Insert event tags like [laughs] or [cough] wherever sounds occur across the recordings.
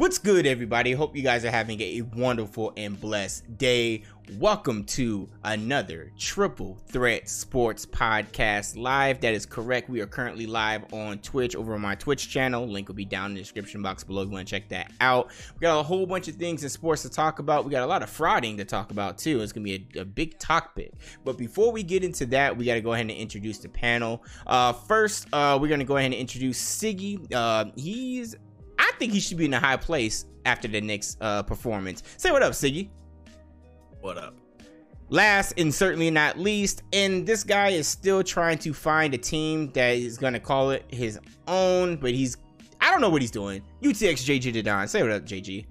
What's good, everybody? Hope you guys are having a wonderful and blessed day. Welcome to another Triple Threat Sports Podcast live. That is correct. We are currently live on Twitch over on my Twitch channel. Link will be down in the description box below if you want to check that out. We got a whole bunch of things in sports to talk about. We got a lot of frauding to talk about too. It's gonna be a, a big topic. But before we get into that, we got to go ahead and introduce the panel. Uh, first, uh, we're gonna go ahead and introduce Siggy. Uh, he's I think he should be in a high place after the Knicks uh, performance. Say what up, Siggy. What up? Last and certainly not least, and this guy is still trying to find a team that is going to call it his own, but he's I don't know what he's doing. UTX JG Didon. Say what up, JG.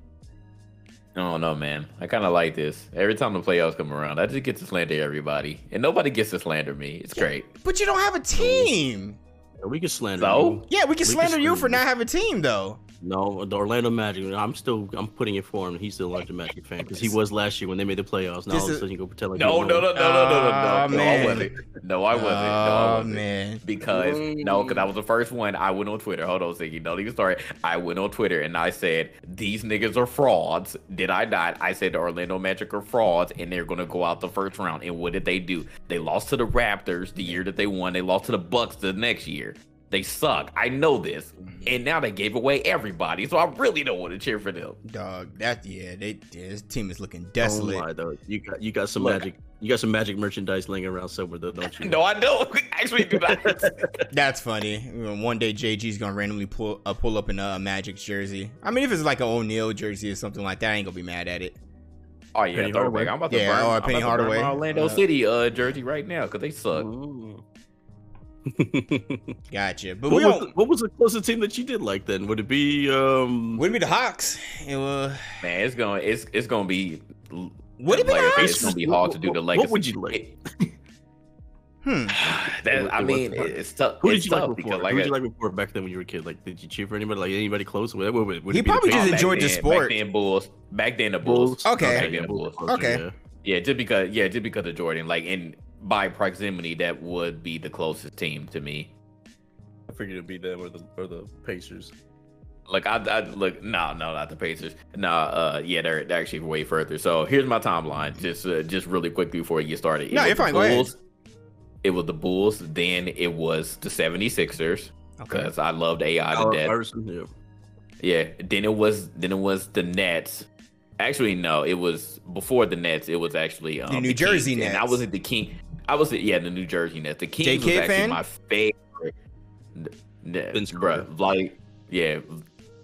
I don't know, man. I kind of like this. Every time the playoffs come around, I just get to slander everybody, and nobody gets to slander me. It's great. But you don't have a team. We can slander So? you. Yeah, we can We slander can you for not having a team though. No, the Orlando Magic. I'm still. I'm putting it for him. He's still a large Magic fan because he was last year when they made the playoffs. Now all of a is- sudden you go pretend like No, you no, no, no, no, no, no, no, ah, no. I wasn't. No, I wasn't. No, I Oh wasn't. man. Because no, because I was the first one. I went on Twitter. Hold on, Siggy. Don't even start. I went on Twitter and I said these niggas are frauds. Did I not? I said the Orlando Magic are frauds, and they're gonna go out the first round. And what did they do? They lost to the Raptors the year that they won. They lost to the Bucks the next year. They suck. I know this. And now they gave away everybody. So I really don't want to cheer for them. Dog, that yeah, they yeah, this team is looking Don't desolate. lie, though. You got you got some Look. magic. You got some magic merchandise laying around somewhere though, don't you? [laughs] No, I don't. [laughs] Actually, do not. [laughs] That's funny. One day JG's gonna randomly pull uh, pull up in a Magic jersey. I mean, if it's like an O'Neal jersey or something like that, I ain't gonna be mad at it. Oh yeah, Penny. Hardaway. I'm about to Yeah, burn. or I'm Penny about to burn Hardaway. my Orlando Uh, City uh, jersey right now because they suck. Ooh. [laughs] Gotcha. But what, we was, don't. what was the closest team that you did like then? Would it be um? Would it be the Hawks? It was. Man, it's gonna it's it's gonna be. Would it be like, Hawks? It's gonna be hard to do the What- legacy. what would you like? [laughs] Hmm. [sighs] That, It- I it mean, was it's tough. Who did you like before? because like Who did you like before back then when you were a kid? Like, did you cheer for anybody? Like anybody close? Would, would, would, would He it be the probably just Patriots? back enjoyed the then- sport. Back then, Bulls. Back then, the Bulls. Okay. Back then, the Bulls. Okay. yeah. Yeah, just because. Yeah, just because of Jordan. Like in by proximity, that would be the closest team to me. I figured it'd be them or the or the Pacers. Like I, I look, no, no, not the Pacers. No, uh, yeah, they're, they're actually way further. So here's my timeline, just uh, just really quickly before you get started. It No, you're fine. Bulls, It was the Bulls, then it was the 76ers Okay. because I loved AI to death. Iverson, yeah. Yeah, then it was then it was the Nets. Actually, no, it was before the Nets. It was actually um, The New Jersey Kings, And I was at the King. I was at, yeah, the New Jersey Nets. The Kings J. was Kidd actually fan? my favorite. N- n- Vince bruh, Carter. like yeah,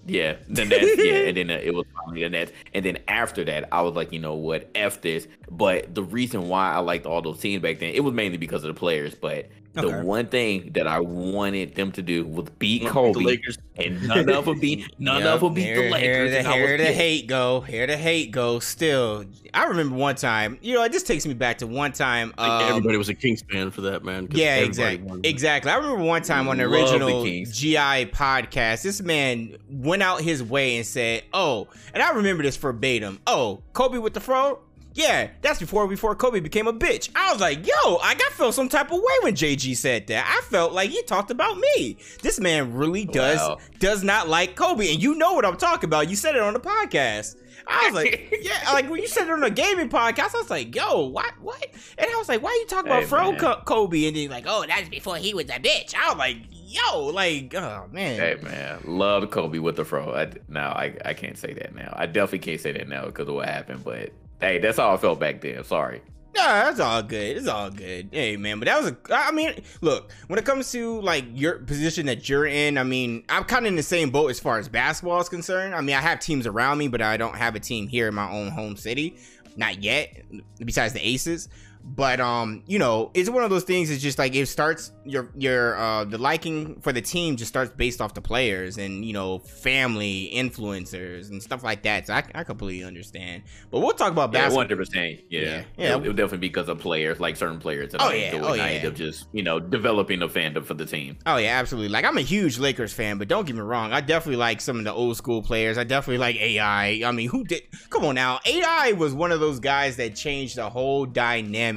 yeah, the Nets. yeah, [laughs] and then uh, it was finally the Nets. And then after that, I was like, you know what, f this. But the reason why I liked all those teams back then, it was mainly because of the players. But Okay. the one thing that I wanted them to do was beat The Kobe and none of them beat [laughs] none Yep, of them beat here, the Here, Lakers. the, I was here the hate go. Here the hate go. Still, I remember one time. You know, it just takes me back to one time. Um, everybody was a Kings fan for that man. Yeah, exactly. Exactly. I remember one time on the the original Kings. GI podcast, this man went out his way and said, "Oh," and I remember this verbatim. "Oh, Kobe with the fro." Yeah, that's before before Kobe became a bitch. I was like, "Yo, I got felt some type of way when JG said that. I felt like he talked about me. This man really does Wow. does not like Kobe, and you know what I'm talking about. You said it on the podcast." I was like, [laughs] yeah, like when you said it on a gaming podcast, I was like, yo, what, what? And I was like, why are you talking about Hey, Fro. Co- Kobe? And then like, oh, that's before he was a bitch. I was like, yo, like, oh man, Hey man, love Kobe with the fro. I, now I, I can't say that now. I definitely can't say that now because of what happened. But hey, that's how I felt back then. Sorry. Nah, that's all good. It's all good. Hey, man, but that was a. I mean, look, when it comes to like your position that you're in, I mean, I'm kind of in the same boat as far as basketball is concerned. I mean, I have teams around me, but I don't have a team here in my own home city, not yet. Besides the Aces, but um, you know, it's one of those things. It's just like it starts your your uh the liking for the team just starts based off the players and you know family influencers and stuff like that. So I, I completely understand. But we'll talk about Yeah, basketball. one hundred percent. Yeah, Yeah, yeah. yeah. It, it would definitely be because of players, like certain players that Oh, I yeah, enjoy. oh, and I yeah. end up just you know developing a fandom for the team. Oh yeah, absolutely. Like I'm a huge Lakers fan, but don't get me wrong, I definitely like some of the old school players. I definitely like AI. I mean, who did? Come on now, AI was one of those guys that changed the whole dynamic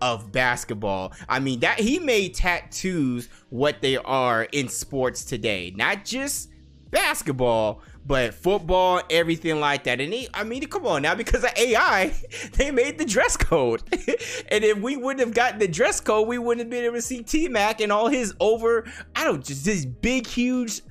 of basketball. I mean, that he made tattoos what they are in sports today, not just basketball, but football, everything like that. And he, I mean, come on now, because of AI, [laughs] they made the dress code. [laughs] and if we wouldn't have gotten the dress code, we wouldn't have been able to see T Mac and all his over, I don't just this big, huge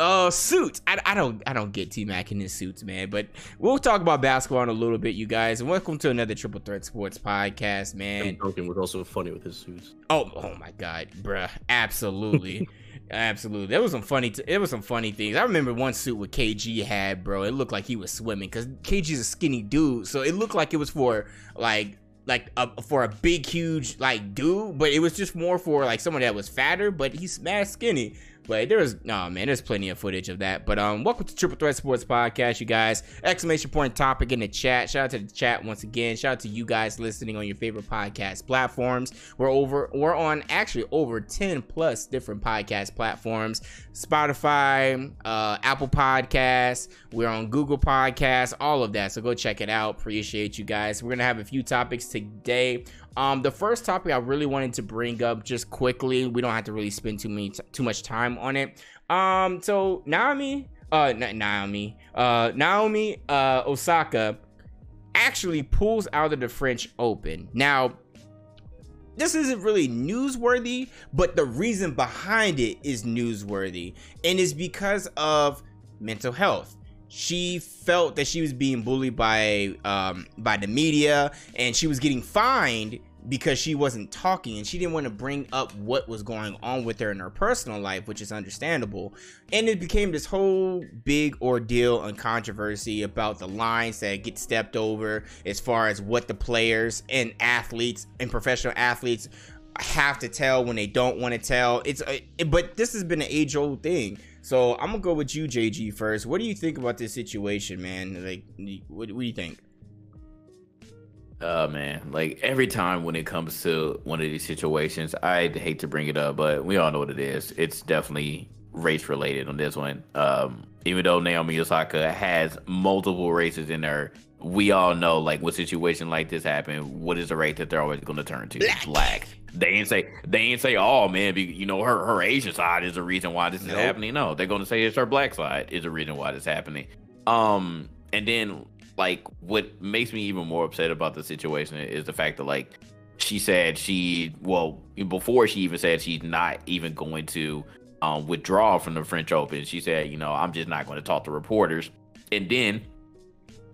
uh suits. I, I don't I don't get T Mac in his suits, man. But we'll talk about basketball in a little bit, you guys. And welcome to another Triple Threat Sports podcast, man. Duncan was also funny with his suits. Oh, oh my god, bruh. Absolutely. [laughs] Absolutely. There was some funny t- it was some funny things. I remember one suit with KG had, bro. It looked like he was swimming cuz KG's a skinny dude. So it looked like it was for like like a, for a big huge like dude, but it was just more for like someone that was fatter, but he's mad skinny. But there was no man, there's plenty of footage of that. But um, welcome to Triple Threat Sports Podcast, you guys. Exclamation point topic in the chat. Shout out to the chat once again. Shout out to you guys listening on your favorite podcast platforms. We're over, we're on actually over 10 plus different podcast platforms. Spotify, uh, Apple Podcasts, we're on Google Podcasts, all of that. So go check it out. Appreciate you guys. We're gonna have a few topics today. Um, the first topic I really wanted to bring up just quickly, we don't have to really spend too many too much time on it. Um, so Naomi, uh, Naomi, uh, Naomi, uh, Osaka actually pulls out of the French Open. Now, this isn't really newsworthy, but the reason behind it is newsworthy, and it's because of mental health she felt that she was being bullied by um, by the media and she was getting fined because she wasn't talking and she didn't want to bring up what was going on with her in her personal life, which is understandable. And it became this whole big ordeal and controversy about the lines that get stepped over as far as what the players and athletes and professional athletes have to tell when they don't want to tell. It's a, but this has been an age old thing. So I'm gonna go with you, JG, first. What do you think about this situation, man? Like, what, what do you think? Uh man, like every time when it comes to one of these situations, I hate to bring it up, but we all know what it is. It's definitely race related on this one. Um, even though Naomi Osaka has multiple races in her, we all know like when situation like this happen, what is the race that they're always going to turn to? Black. Black. They ain't say they ain't say, oh man, you know her her Asian side is the reason why this is happening. No, they're going to say it's her black side is the reason why this happening. Um, and then like what makes me even more upset about the situation is the fact that like she said she well before she even said she's not even going to um, withdraw from the French Open. She said, you know, I'm just not going to talk to reporters. And then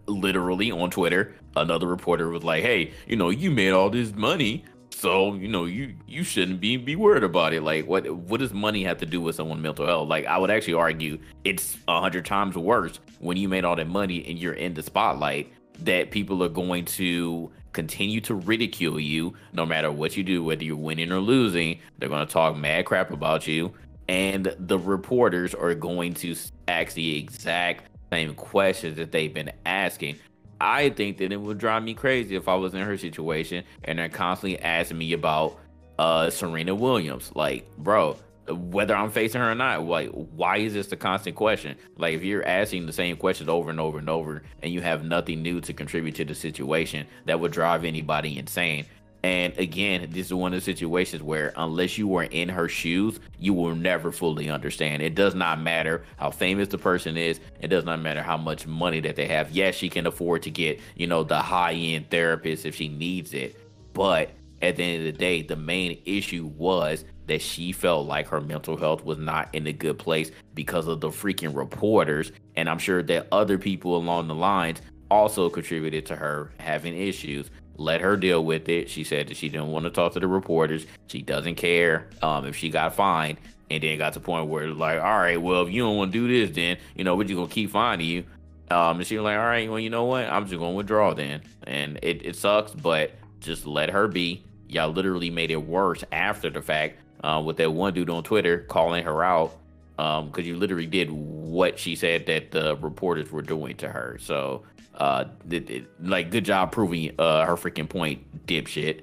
literally on Twitter, another reporter was like, "Hey, you know, you made all this money, so you know, you you shouldn't be be worried about it. Like, what what does money have to do with someone's mental health? Like, I would actually argue it's a hundred times worse when you made all that money and you're in the spotlight that people are going to continue to ridicule you no matter what you do, whether you're winning or losing. They're going to talk mad crap about you. And the reporters are going to ask the exact same questions that they've been asking. I think that it would drive me crazy if I was in her situation and they're constantly asking me about uh Serena Williams. Like, bro, whether I'm facing her or not. Like, why is this the constant question? Like, if you're asking the same questions over and over and over, and you have nothing new to contribute to the situation, that would drive anybody insane. And again, this is one of the situations where, unless you were in her shoes, you will never fully understand. It does not matter how famous the person is. It does not matter how much money that they have. Yes, she can afford to get, you know, the high end therapist if she needs it. But at the end of the day, the main issue was that she felt like her mental health was not in a good place because of the freaking reporters. And I'm sure that other people along the lines also contributed to her having issues. Let her deal with it. She said that she didn't want to talk to the reporters. She doesn't care um, if she got fined. And then it got to the point where, like, all right, well, if you don't want to do this, then, you know, we're just going to keep finding you. Um, and she was like, all right, well, you know what? I'm just going to withdraw then. And it, it sucks, but just let her be. Y'all literally made it worse after the fact uh, with that one dude on Twitter calling her out because um, you literally did what she said that the reporters were doing to her. So, uh, it, it, like, good job proving uh, her freaking point, dipshit.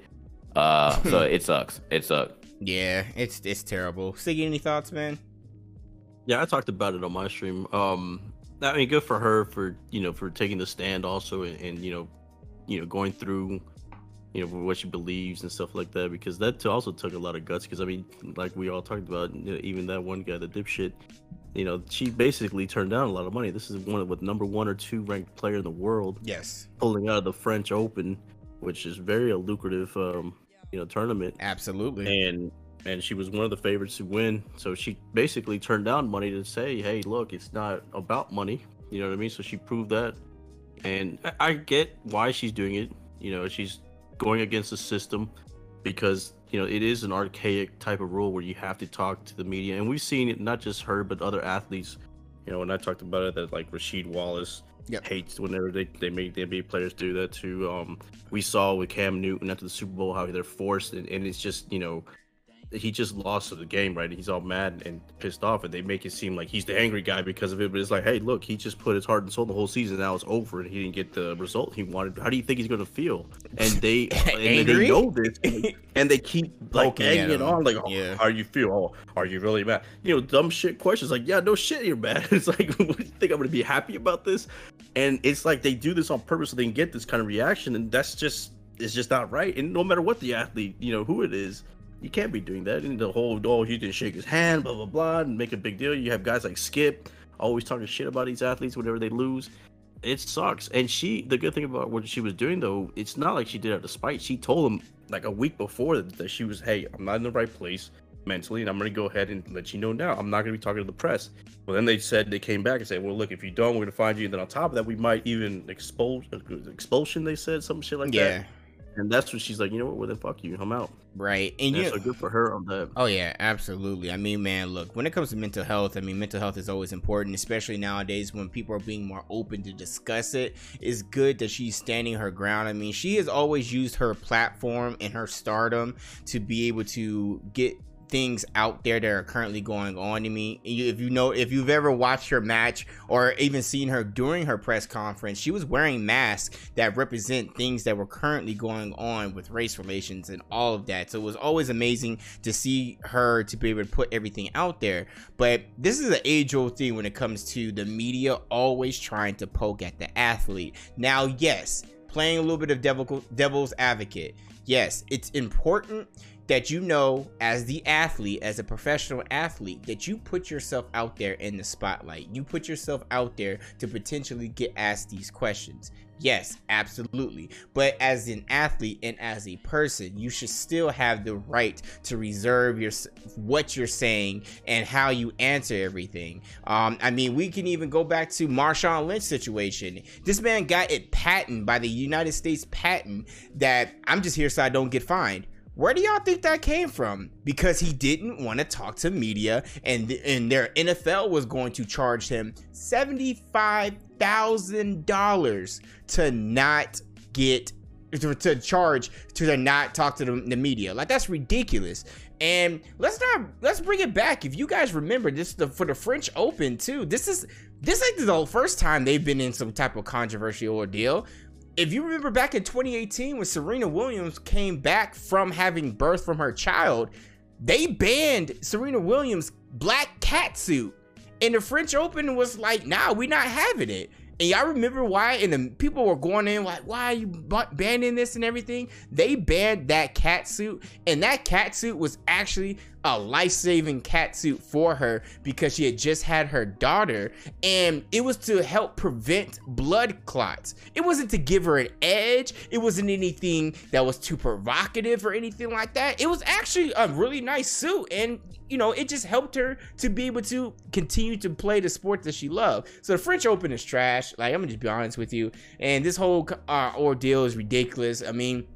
Uh, [laughs] so it sucks. It sucks. Yeah, it's it's terrible. Siggy, any thoughts, man? Yeah, I talked about it on my stream. Um, I mean, good for her for you know for taking the stand also, and, and you know, you know, going through you know, what she believes and stuff like that, because that also took a lot of guts. Because I mean, like we all talked about, you know, even that one guy, the dipshit, you know, she basically turned down a lot of money. This is one of the number one or two ranked player in the world. Yes, pulling out of the French Open, which is very a lucrative, um, you know, tournament. Absolutely. And and she was one of the favorites to win. So she basically turned down money to say, "Hey, look, it's not about money." You know what I mean? So she proved that, and I, I get why she's doing it. You know, she's going against the system because you know it is an archaic type of rule where you have to talk to the media, and we've seen it not just her but other athletes. You know, when I talked about it, that like Rasheed Wallace yep. hates whenever they, they make the NBA players do that too. Um, we saw with Cam Newton after the Super Bowl how they're forced, and, and it's just you know he just lost the game, right? He's all mad and pissed off, and they make it seem like he's the angry guy because of it. But it's like, hey, look, he just put his heart and soul the whole season. Now it's over, and he didn't get the result he wanted. How do you think he's going to feel? [laughs] And they and they know this, and they keep [laughs] like egging it on, like, oh, yeah. how you feel? Oh, are you really mad? You know, dumb shit questions like, yeah, no shit, you're mad. [laughs] It's like, what do you think I'm going to be happy about this? And it's like they do this on purpose so they can get this kind of reaction, and that's just it's just not right. And no matter what the athlete, you know, who it is you can't be doing that. And the whole, oh, he didn't shake his hand, blah, blah, blah, and make a big deal. You have guys like Skip always talking shit about these athletes whenever they lose. It sucks. And she, the good thing about what she was doing, though, it's not like she did it out of spite. She told him like a week before that she was, hey, I'm not in the right place mentally, and I'm going to go ahead and let you know now. I'm not going to be talking to the press. Well, then they said they came back and said, well, look, if you don't, we're going to find you. And then on top of that, we might even expose uh, expulsion. They said some shit like that. yeah. that. And that's when she's like, you know what? Well, then fuck you. I'm out. Right. And yeah, so good for her on that. Oh yeah, absolutely. I mean, man, look, when it comes to mental health, I mean, mental health is always important, especially nowadays when people are being more open to discuss it. It's good that she's standing her ground. I mean, she has always used her platform and her stardom to be able to get things out there that are currently going on to me. If you know, if you've ever watched her match or even seen her during her press conference, she was wearing masks that represent things that were currently going on with race relations and all of that. So it was always amazing to see her to be able to put everything out there. But this is an age old thing when it comes to the media always trying to poke at the athlete. Now, yes, playing a little bit of devil, devil's advocate. Yes, it's important that you know as the athlete, as a professional athlete, that you put yourself out there in the spotlight. You put yourself out there to potentially get asked these questions. Yes, absolutely. But as an athlete and as a person, you should still have the right to reserve your what you're saying and how you answer everything. Um, I mean, we can even go back to Marshawn Lynch situation. This man got it patent by the United States patent that I'm just here so I don't get fined. Where do y'all think that came from? Because he didn't want to talk to media, and and their NFL was going to charge him seventy five thousand dollars to not get to, to, charge to not talk to the, the media. Like that's ridiculous. And let's not let's bring it back. If you guys remember this, the, for the French Open too. This is this is like the first time they've been in some type of controversial ordeal if you remember back in 2018 when Serena Williams came back from having birth from her child, they banned Serena Williams' black cat suit. And the French Open was like, nah, we're not having it. And y'all remember why? And the people were going in like, why are you banning this and everything? They banned that cat suit, and that cat suit was actually a life-saving cat suit for her because she had just had her daughter and it was to help prevent blood clots it wasn't to give her an edge it wasn't anything that was too provocative or anything like that it was actually a really nice suit and you know it just helped her to be able to continue to play the sport that she loved. So the french open is trash. Like i'm gonna just be honest with you. And this whole uh, ordeal is ridiculous. I mean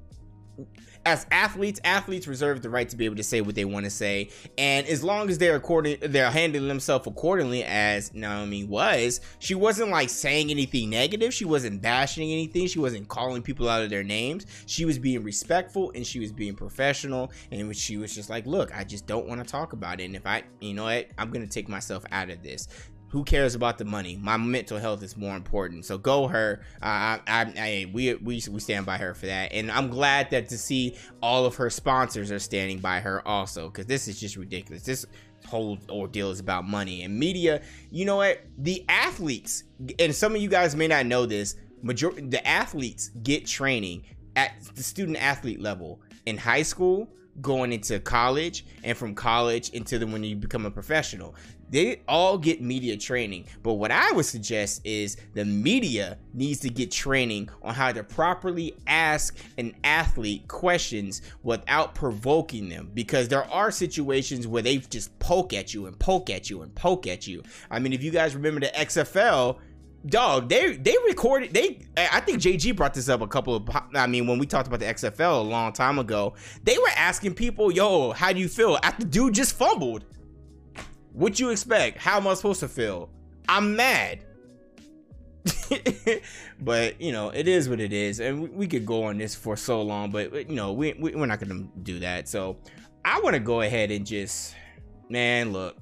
as athletes, athletes reserve the right to be able to say what they want to say, and as long as they're according, they're handling themselves accordingly. As Naomi was, she wasn't like saying anything negative. She wasn't bashing anything. She wasn't calling people out of their names. She was being respectful and she was being professional. And she was just like, "Look, I just don't want to talk about it. And if I, you know what, I'm gonna take myself out of this." Who cares about the money? My mental health is more important. So go her. I, I, I, we, we, we stand by her for that. And I'm glad that to see all of her sponsors are standing by her also, because this is just ridiculous. This whole ordeal is about money and media. You know what? The athletes, and some of you guys may not know this, major the athletes get training at the student athlete level in high school, going into college and from college into the when you become a professional. They all get media training but what i would suggest is the media needs to get training on how to properly ask an athlete questions without provoking them because there are situations where they just poke at you and poke at you and poke at you. I mean if you guys remember the xfl dog they they recorded they i think jg brought this up a couple of i mean when we talked about the xfl a long time ago they were asking people yo how do you feel? After dude just fumbled. What you expect? How am i supposed to feel? I'm mad. [laughs] But you know it is what it is and we, we, could go on this for so long but you know we, we we're not gonna do that. So i want to go ahead and just man look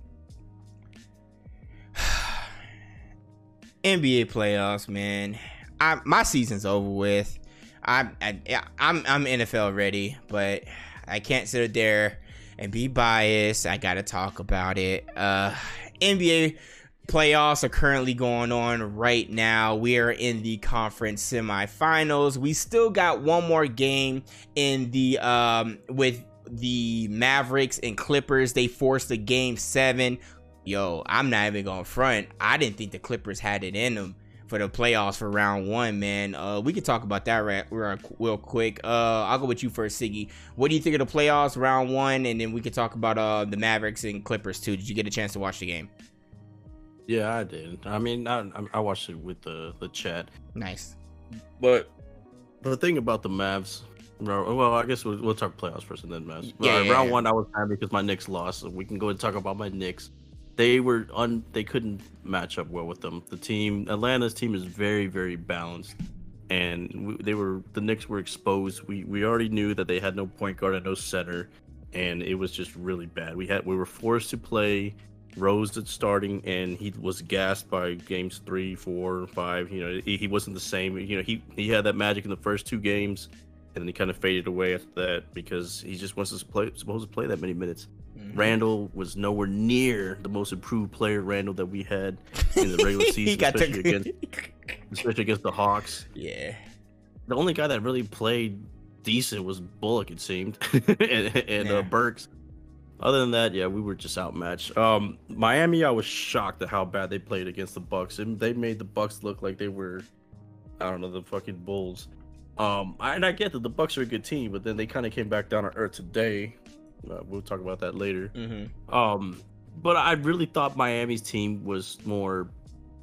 NBA playoffs, man. I my season's over with. I'm I, I'm I'm NFL ready, but I can't sit there and be biased. I gotta talk about it. Uh, NBA playoffs are currently going on right now. We are in the conference semifinals. We still got one more game in the um with the Mavericks and Clippers. They forced a game seven yo, I'm not even going front. I didn't think the Clippers had it in them for the playoffs for round one, man. Uh, we could talk about that right, real, real quick. Uh, I'll go with you first, Siggy. What do you think of the playoffs round one? And then we could talk about uh, the Mavericks and Clippers too. Did you get a chance to watch the game? Yeah, I did. I mean, I, I watched it with the the chat. Nice. But the thing about the Mavs, well, I guess we'll, we'll talk playoffs first and then Mavs. Yeah, uh, yeah, round yeah. one, I was happy because my Knicks lost. So we can go and talk about my Knicks they were un they couldn't match up well with them. The team Atlanta's team is very very balanced, and we, they were the Knicks were exposed. We we already knew that they had no point guard and no center, and it was just really bad. We had we were forced to play Rose at starting, and he was gassed by games three, four, five. You know he, he wasn't the same. You know he he had that magic in the first two games, and then he kind of faded away after that because he just wasn't supposed to play that many minutes. Mm-hmm. Randle was nowhere near the most improved player Randle that we had in the regular [laughs] season, especially, to... against, [laughs] especially against the Hawks. Yeah. The only guy that really played decent was Bullock, it seemed, [laughs] and, and uh, yeah. uh, Burks. Other than that, yeah, we were just outmatched. Um, Miami, I was shocked at how bad they played against the Bucks. And they made the Bucks look like they were, I don't know, the fucking Bulls. Um, I, and I get that the Bucks are a good team, but then they kind of came back down to earth today uh, we'll talk about that later. Mm-hmm. Um, but I really thought Miami's team was more,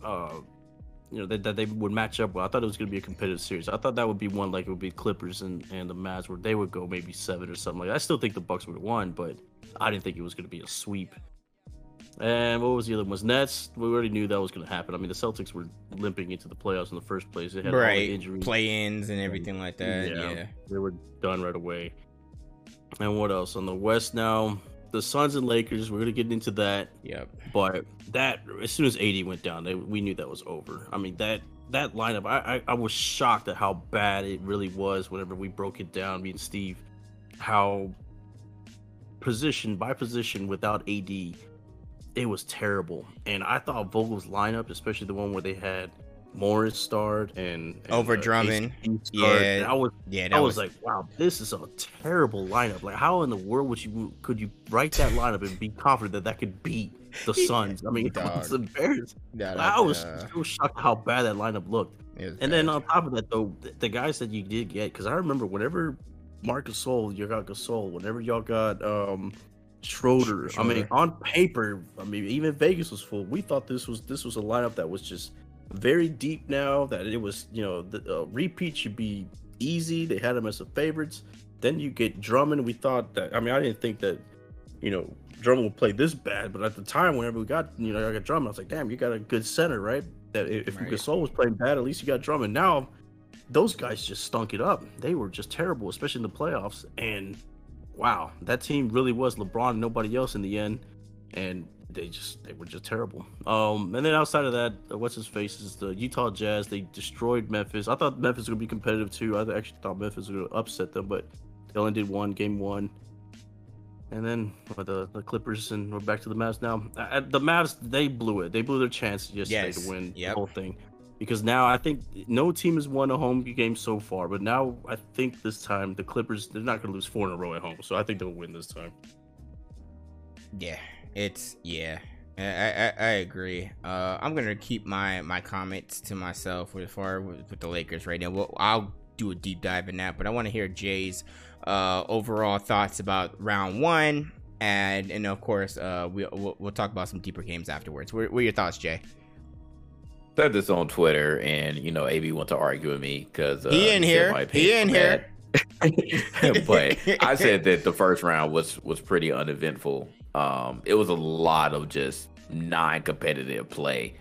uh, you know, that, that they would match up well. I thought it was going to be a competitive series. I thought that would be one like it would be Clippers and, and the Mavs where they would go maybe seven or something like that. I still think the Bucks would have won, but I didn't think it was going to be a sweep. And what was the other one? Was Nets? We already knew that was going to happen. I mean, the Celtics were limping into the playoffs in the first place. They had right. all the injuries, play-ins, and everything like that. Yeah, yeah, they were done right away. And what else on the West now? The Suns and Lakers. We're gonna get into that. Yep. But that as soon as AD went down, they, we knew that was over. I mean that that lineup. I, I I was shocked at how bad it really was. Whenever we broke it down, me and Steve, how position by position without AD, it was terrible. And I thought Vogel's lineup, especially the one where they had Morris starred and, and over uh, Drummond. Yeah, I was yeah, I was, was, like, wow, this is a terrible lineup. Like, how in the world would you could you write that lineup and be confident that that could beat the [laughs] Suns? I mean, [laughs] it's embarrassing. I was uh, so shocked how bad that lineup looked. And bad. then on top of that, though, the guys that you did get, because I remember whenever Marc Gasol, you got Gasol, whenever y'all got um Schroeder, Schroeder, I mean, on paper, I mean, even Vegas was full. We thought this was this was a lineup that was just very deep now that it was, you know, the uh, repeat should be easy. They had them as the favorites. Then you get Drummond. We thought that, I mean, I didn't think that, you know, Drummond would play this bad, but at the time, whenever we got, you know, I got Drummond, I was like, damn, you got a good center, right? That if right. Gasol was playing bad, at least you got Drummond. Now, those guys just stunk it up. They were just terrible, especially in the playoffs. And wow, that team really was LeBron and nobody else in the end. And they just they were just terrible. Um, and then outside of that, uh, what's his face is the Utah Jazz. They destroyed Memphis. I thought Memphis was gonna be competitive too. I actually thought Memphis was gonna upset them, but they only did one game one. And then the the Clippers and we're back to the Mavs now. Uh, the Mavs they blew it. They blew their chance yesterday yes. to win yep. the whole thing. because now I think no team has won a home game so far, but now I think this time the Clippers they're not going to lose four in a row at home, so I think they'll win this time. Yeah, it's yeah. I, I, I agree. Uh, I'm gonna keep my my comments to myself with far with, with the Lakers right now. Well, I'll do a deep dive in that, but I want to hear Jay's uh, overall thoughts about round one, and and of course, uh, we, we'll we'll talk about some deeper games afterwards. What, what are your thoughts, Jay? Said this on Twitter, and you know, AB went to argue with me because uh, he in here. He in here. but I said that the first round was was pretty uneventful. Um, it was a lot of just non-competitive play.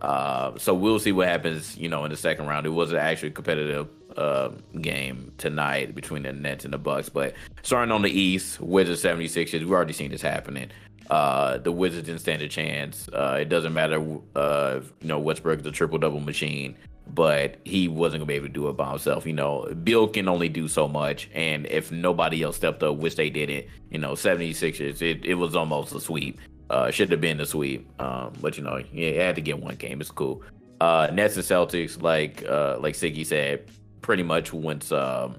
Uh, so we'll see what happens, you know, in the second round. It was actually a competitive uh, game tonight between the Nets and the Bucks. But starting on the East, Wizards 76ers, we've already seen this happening. Uh, the Wizards didn't stand a chance. Uh, it doesn't matter, uh, you know, Westbrook is a triple double machine, but he wasn't gonna be able to do it by himself. You know, Beal can only do so much, and if nobody else stepped up, which they didn't, you know, 76ers, it, it was almost a sweep. Uh, should have been a sweep, um, but you know, yeah, had to get one game. It's cool. Uh, Nets and Celtics, like uh, like Siggy said, pretty much once um,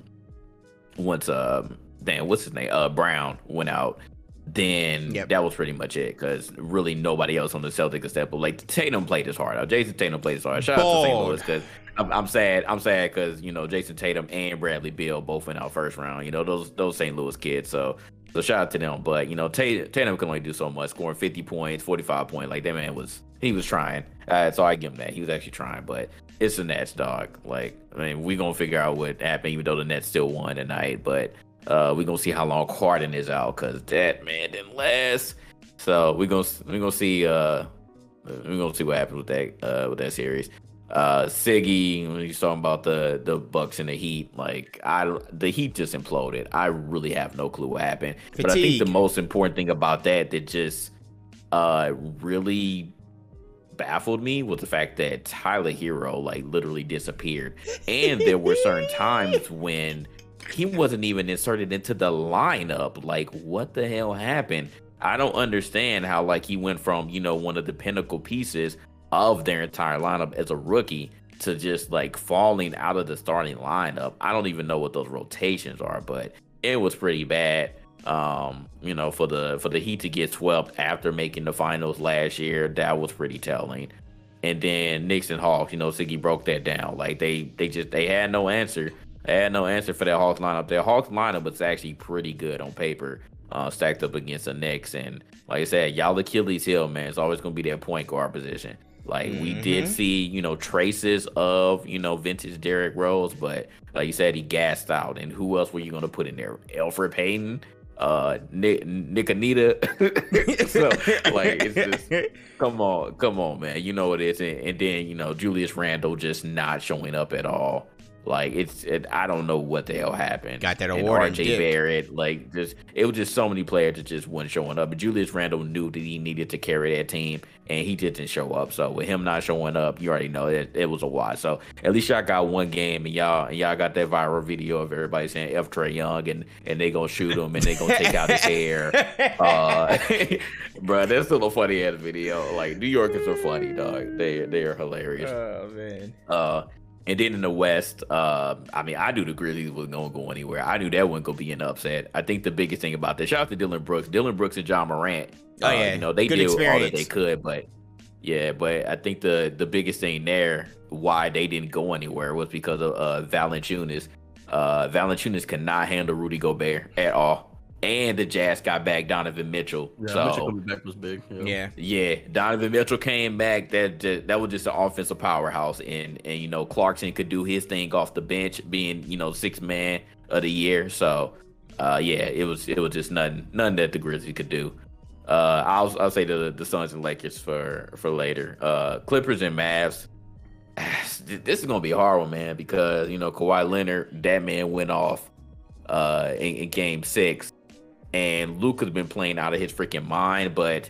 once um, damn, what's his name? Uh, Brown went out then yep. that was pretty much it because really nobody else on the Celtics could step up. Like Tatum played his heart out. Jayson Tatum played his heart. Shout out to St. Louis because I'm, I'm, sad. I'm sad because you know Jayson Tatum and Bradley Beal both in our first round. You know those those St. Louis kids. So so shout out to them. But you know Tatum, Tatum can only do so much, scoring 50 points, 45 points. Like that man was he was trying. Uh, so I give him that. He was actually trying. But it's the Nets, dog. Like I mean, we gonna figure out what happened, even though the Nets still won tonight. But uh, we're gonna see how long Harden is out because that man didn't last. So we're gonna we gonna see uh we're gonna see what happens with that uh with that series. Uh Siggy, when he's talking about the the Bucks and the Heat, like I the Heat just imploded. I really have no clue what happened. Fatigue. But I think the most important thing about that that just uh really baffled me was the fact that Tyler Herro like literally disappeared. And there were certain times [laughs] when he wasn't even inserted into the lineup. Like, what the hell happened? I don't understand how like he went from you know one of the pinnacle pieces of their entire lineup as a rookie to just like falling out of the starting lineup. I don't even know what those rotations are, but it was pretty bad. Um, you know, for the for the Heat to get swept after making the finals last year, that was pretty telling. And then Knicks and Hawks, you know, Siggy broke that down. Like they they just they had no answer I had no answer for that Hawks lineup. Their Hawks lineup was actually pretty good on paper, uh, stacked up against the Knicks. And like I said, y'all Achilles heel, man, it's always going to be their point guard position. Like mm-hmm. we did mm-hmm. see, you know, traces of, you know, vintage Derrick Rose, but like you said, he gassed out. And who else were you going to put in there? Elfrid Payton, uh, Nick, Nick Anita. [laughs] so like, it's just come on, come on, man. You know what it is. And, and then you know Julius Randle just not showing up at all. Like it's, it, I don't know what the hell happened. Got that award. And RJ Barrett, like just, it was just so many players that just weren't showing up. But Julius Randle knew that he needed to carry that team, and he didn't show up. So with him not showing up, you already know it, it was a watch. So at least y'all got one game, and y'all, and y'all got that viral video of everybody saying F Trae Young, and and they gonna shoot him, and they gonna take out his hair. [laughs] Uh, [laughs] bro, that's still a funny ass video. Like New Yorkers are funny, dog. They they are hilarious. Oh man. Uh and then in the West, uh, I mean, I knew the Grizzlies was going to go anywhere. I knew that wasn't to be an upset. I think the biggest thing about this, shout out to Dillon Brooks, Dillon Brooks and Ja Morant. Oh uh, yeah, you know they Good did experience. all that they could, but yeah, but I think the the biggest thing there, why they didn't go anywhere, was because of uh, Valanciunas. Uh, Valanciunas cannot handle Rudy Gobert at all and the Jazz got back Donovan Mitchell. Yeah, so, Mitchell coming back was big. Yeah. yeah, yeah. Donovan Mitchell came back. That that was just an offensive powerhouse, and and you know Clarkson could do his thing off the bench, being you know six man of the year. So, uh, yeah, it was it was just nothing nothing that the Grizzlies could do. Uh, I'll I'll say the the Suns and Lakers for for later. Uh, Clippers and Mavs. [sighs] This is gonna be a hard one, man, because you know Kawhi Leonard, that man went off uh in, in game six and Luka's been playing out of his freaking mind. But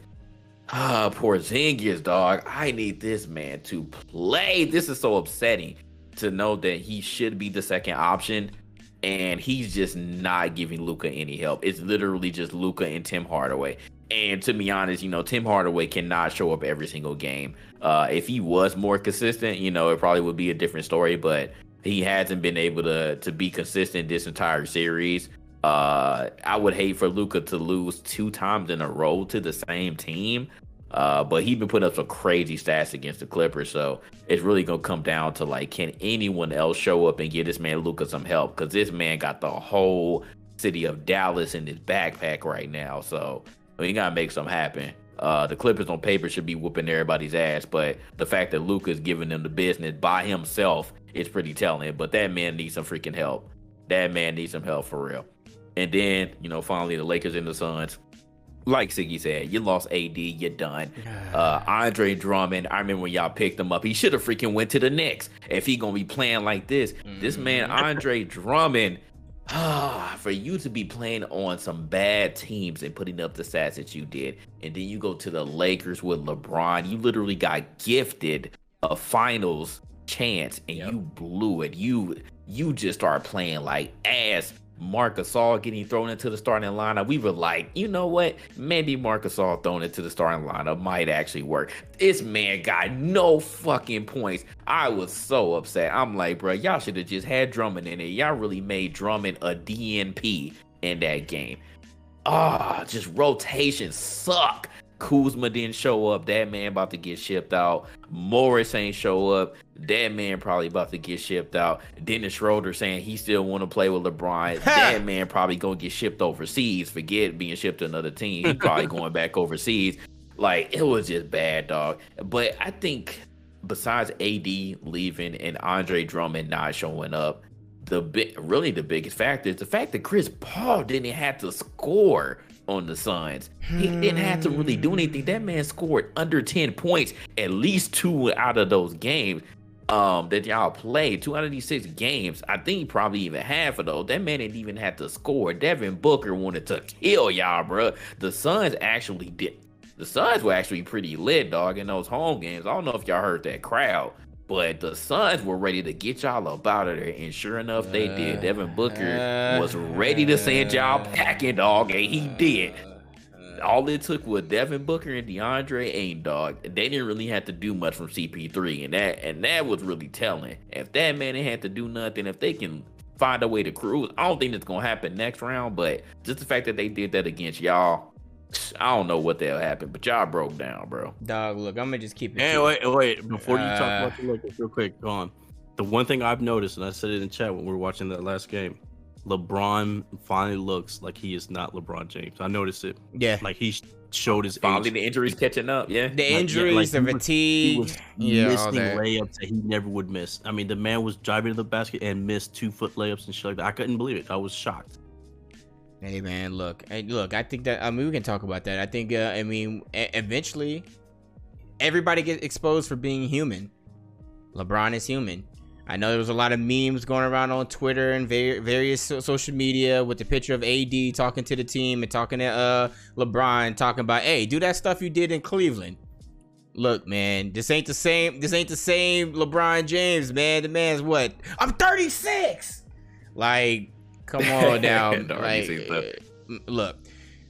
ah, uh, Porzingis, dog, I need this man to play. This is so upsetting to know that he should be the second option, and he's just not giving Luka any help. It's literally just Luka and Tim Hardaway. And to be honest, you know, Tim Hardaway cannot show up every single game. Uh, if he was more consistent, you know, it probably would be a different story. But he hasn't been able to to be consistent this entire series. Uh, I would hate for Luka to lose two times in a row to the same team. Uh, but he's been putting up some crazy stats against the Clippers, so it's really gonna come down to like, can anyone else show up and give this man Luka some help? Because this man got the whole city of Dallas in his backpack right now, so we gotta make something happen. Uh, the Clippers on paper should be whooping everybody's ass, but the fact that Luka is giving them the business by himself is pretty telling. But that man needs some freaking help. That man needs some help for real. And then, you know, finally the Lakers and the Suns. Like Siggy said, you lost AD, you're done. Uh, Andre Drummond, I remember when y'all picked him up. He should have freaking went to the Knicks if he gonna be playing like this. This man, Andre Drummond, ah, for you to be playing on some bad teams and putting up the stats that you did, and then you go to the Lakers with LeBron, you literally got gifted a finals chance and Yep. you blew it. You you just started playing like ass. Marc Gasol getting thrown into the starting lineup. We were like, you know what? Maybe Marc Gasol thrown into the starting lineup might actually work. This man got no fucking points. I was so upset. I'm like, bro, y'all should have just had Drummond in it. Y'all really made Drummond a DNP in that game. Ah, just rotations suck. Kuzma didn't show up. That man about to get shipped out. Morris ain't show up. That man probably about to get shipped out. Dennis Schroeder saying he still want to play with LeBron. [laughs] that man probably gonna get shipped overseas. Forget being shipped to another team. He probably going back overseas. Like it was just bad, dog. But I think besides AD leaving and Andre Drummond not showing up, the big, really the biggest factor is the fact that Chris Paul didn't have to score on the Suns. He didn't have to really do anything. That man scored under 10 points at least two out of those games um that y'all played. Two out of these six games. I think probably even half of those. That man didn't even have to score. Devin Booker wanted to kill y'all, bro. The Suns actually did. The Suns were actually pretty lit, dog, in those home games. I don't know if y'all heard that crowd. But the Suns were ready to get y'all up out of there, and sure enough, they did. Devin Booker was ready to send y'all uh, packing, dog, and he did. All it took was Devin Booker and DeAndre Ayton, dog. They didn't really have to do much from CP3, and that and that was really telling. If that man didn't have to do nothing, if they can find a way to cruise, I don't think it's gonna happen next round. But just the fact that they did that against y'all, I don't know what the hell happened. But y'all broke down, bro. Dog, look, I'm gonna just keep it. Hey, wait, wait. Before you talk Uh, about the Lakers, real quick, go on. The one thing I've noticed, and I said it in chat when we were watching that last game, LeBron finally looks like he is not LeBron James. I noticed it. Yeah, Like he showed his Finally, age. the injuries catching up. Yeah. the yeah, injuries, like, the he was- fatigue, He was yeah, all missing that. layups that he never would miss. I mean, the man was driving to the basket and missed two foot layups and shit like that. I couldn't believe it. I was shocked. Hey man, look, hey, look. I think that I mean we can talk about that. I think uh, I mean eventually everybody gets exposed for being human. LeBron is human. I know there was a lot of memes going around on Twitter and va- various so- social media with the picture of AD talking to the team and talking to uh LeBron talking about, "Hey, do that stuff you did in Cleveland." Look, man, this ain't the same. This ain't the same LeBron James, man. The man's what? I'm 36. Like, come on [laughs] down. Like, uh, look,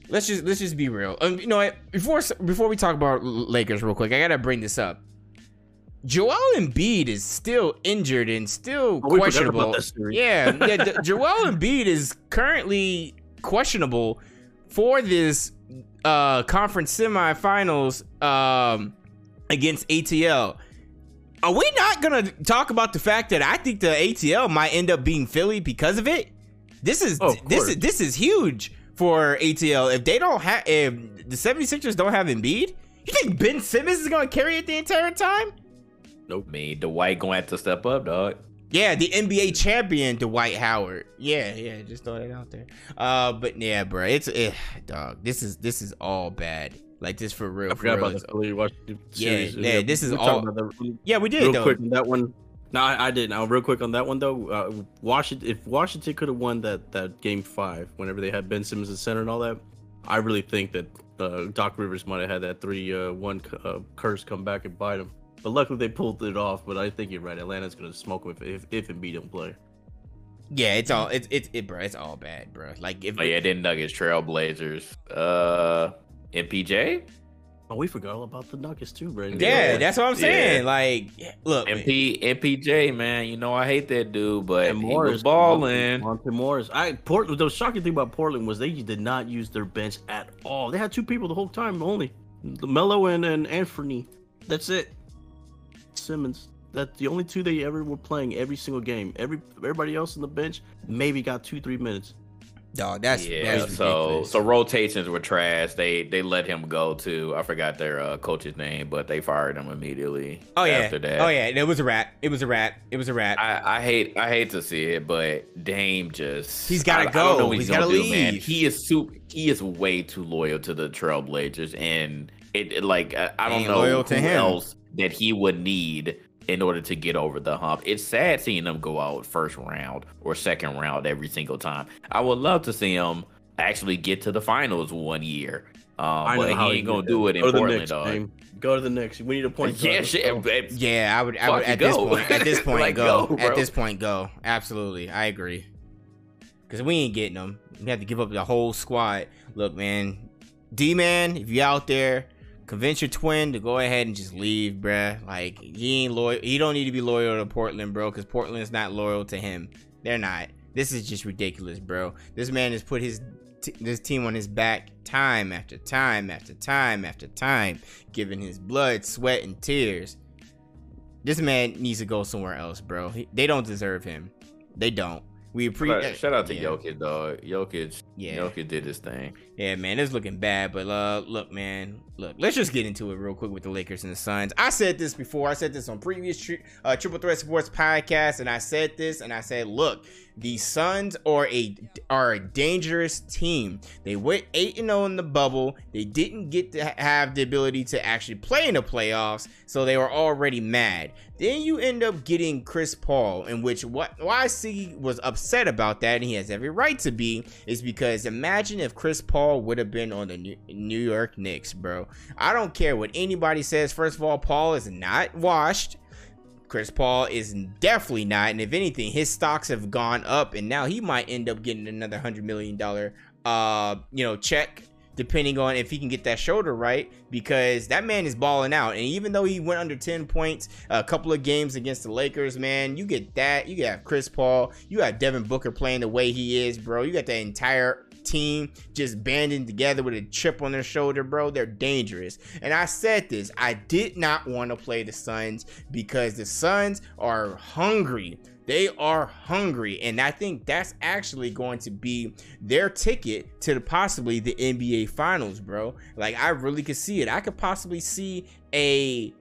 let's just let's just be real. Um, you know what? Before before we talk about Lakers real quick, I gotta bring this up. Joel Embiid is still injured and still Oh, questionable. about that series. Yeah, yeah. [laughs] Joel Embiid is currently questionable for this uh conference semifinals um against ATL. Are we not gonna talk about the fact that I think the ATL might end up being Philly because of it? This is Oh, this is this is huge for ATL. If they don't have if the 76ers don't have Embiid, you think Ben Simmons is gonna carry it the entire time? I mean, Dwight gonna have to step up, dog. Yeah, the NBA champion Dwight Howard. Yeah, yeah, just throw that out there. Uh, but yeah, bro, it's eh, dog. This is this is all bad. Like this for real. I for forgot real. about the Philly Washington Yeah, series. yeah, this is all- about that Yeah, we did real though. quick that one. No, I, I didn't. Now, real quick on that one though, uh, Washington. If Washington could have won that that game five, whenever they had Ben Simmons at center and all that, I really think that uh, Doc Rivers might have had that three uh, one uh, curse come back and bite him. But luckily they pulled it off. But I think you're right. Atlanta's gonna smoke him if if, if Embiid don't play. Yeah, it's all it's it's it, bro. It's all bad, bro. Like if Oh yeah, then Nuggets Trailblazers. Uh, MPJ. Oh, we forgot all about the Nuggets too, Brandon. Yeah, Yeah. that's what I'm saying. Yeah. Like, look, MP MPJ, man. You know I hate that dude, but And he Morris was balling. Monte Morris. I Portland. The shocking thing about Portland was they did not use their bench at all. They had two people the whole time only, Melo and and Anthony. That's it. Simmons. That's the only two they ever were playing every single game. Every everybody else on the bench maybe got two three minutes. Dog, that's yeah, that's so ridiculous. so rotations were trash. They they let him go to I forgot their uh, coach's name, but they fired him immediately. oh yeah, after that. oh yeah, it was a rat. It was a rat. It was a rat. I, I hate I hate to see it, but Dame just He's gotta I- I go. what He's gonna gotta do, Man. He is super. He is way too loyal to the Trailblazers, and it, it, like I, I don't Ain't know who to him. else that he would need in order to get over the hump. It's sad seeing them go out first round or second round every single time. I would love to see him actually get to the finals one year. Um, I know but how he he ain't gonna do it in Go to the Portland, dog. Dame. Go to the Knicks. We need a point. [laughs] Yeah, guard. shit. Let's go. but- yeah, I would. I would Fucking at this go. point. At this [laughs] point, Like, go. go, At this point, go. Absolutely, I agree. Because we ain't getting them. We have to give up the whole squad. Look, man, D man, if you out there, convince your twin to go ahead and just leave, bruh. Like he ain't loyal. He don't need to be loyal to Portland, bro. Because Portland's not loyal to him. They're not. This is just ridiculous, bro. This man has put his t- this team on his back time after time after time after time, giving his blood, sweat, and tears. This man needs to go somewhere else, bro. He, they don't deserve him. They don't. We appreciate. out- shout out to yeah. Jokic, dog. Jokic, Yeah. Jokic did his thing. Yeah, man, it's looking bad. But uh, look, man, look, let's just get into it real quick with the Lakers and the Suns. I said this before. I said this on previous tri- uh, Triple Threat Sports podcast, and I said this, and I said, look, the Suns are a are a dangerous team. They went eight and zero in the bubble. They didn't get to have the ability to actually play in the playoffs, so they were already mad. Then you end up getting Chris Paul, in which what why C was upset about that, and he has every right to be, is because imagine if Chris Paul would have been on the New York Knicks, bro. I don't care what anybody says. First of all, Paul is not washed. Chris Paul is definitely not, and if anything, his stocks have gone up, and now he might end up getting another hundred million dollar, uh, you know, check, depending on if he can get that shoulder right, because that man is balling out, and even though he went under ten points a couple of games against the Lakers, man, you get that, you got Chris Paul, you got Devin Booker playing the way he is, bro, you got the entire team just banding together with a chip on their shoulder, bro. They're dangerous. And I said this, I did not want to play the Suns because the Suns are hungry. They are hungry, and I think that's actually going to be their ticket to the, possibly the NBA Finals, bro. Like I really could see it. I could possibly see a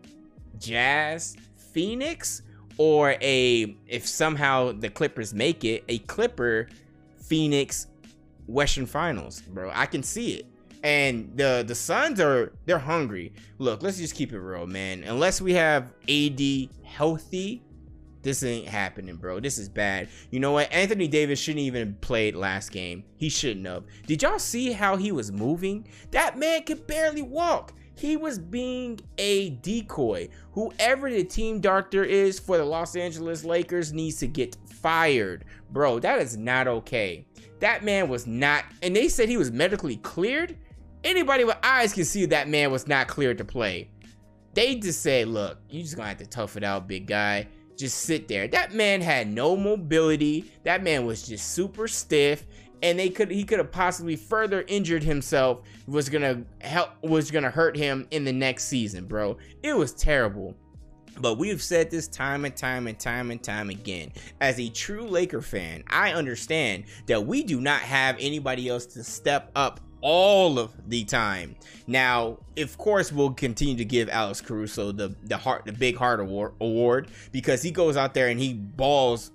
Jazz Phoenix or a if somehow the Clippers make it, a Clipper Phoenix Western Finals, bro. I can see it. And the the Suns are they're hungry. Look, let's just keep it real, man. Unless we have AD healthy, this ain't happening, bro. This is bad. You know what? Anthony Davis shouldn't even played last game. He shouldn't have. Did y'all see how he was moving? That man could barely walk. He was being a decoy. Whoever the team doctor is for the Los Angeles Lakers needs to get fired. Bro, that is not okay. That man was not, and they said he was medically cleared. Anybody with eyes can see that man was not cleared to play. They just said, look, you just gonna have to tough it out, big guy. Just sit there. That man had no mobility. That man was just super stiff. And they could he could have possibly further injured himself was gonna help was gonna hurt him in the next season, bro. It was terrible. But we've said this time and time and time and time again. As a true Laker fan, I understand that we do not have anybody else to step up all of the time. Now, of course, we'll continue to give Alex Caruso the the heart, the big heart award, award because he goes out there and he balls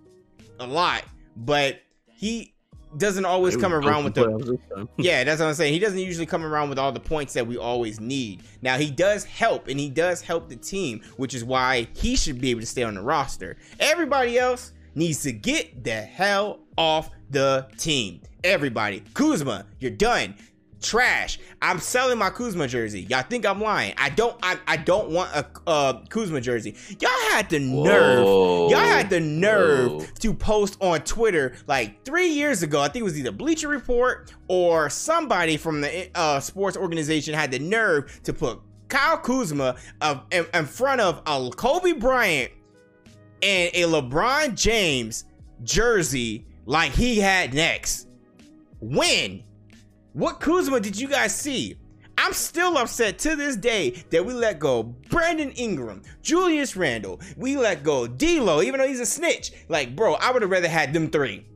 a lot, but he doesn't always come around with the yeah, that's what I'm saying. He doesn't usually come around with all the points that we always need. Now he does help, and he does help the team, which is why he should be able to stay on the roster. Everybody else needs to get the hell off the team. Everybody, Kuzma, you're done. Trash. I'm selling my Kuzma jersey. Y'all think I'm lying? I don't. I, I don't want a uh, Kuzma jersey. Y'all had the nerve. Whoa. Y'all had the nerve Whoa. to post on Twitter like three years ago. I think it was either Bleacher Report or somebody from the uh, sports organization had the nerve to put Kyle Kuzma uh, in, in front of a Kobe Bryant and a LeBron James jersey like he had next. When? What Kuzma did you guys see? I'm still upset to this day that we let go Brandon Ingram, Julius Randle. We let go D'Lo, even though he's a snitch. Like, bro, I would have rather had them three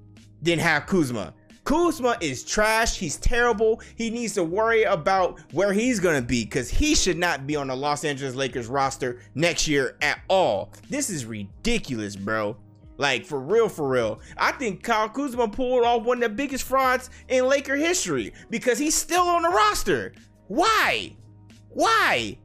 than have Kuzma. Kuzma is trash. He's terrible. He needs to worry about where he's gonna be because he should not be on the Los Angeles Lakers roster next year at all. This is ridiculous, bro. Like for real, for real. I think Kyle Kuzma pulled off one of the biggest frauds in Laker history because he's still on the roster. Why? Why?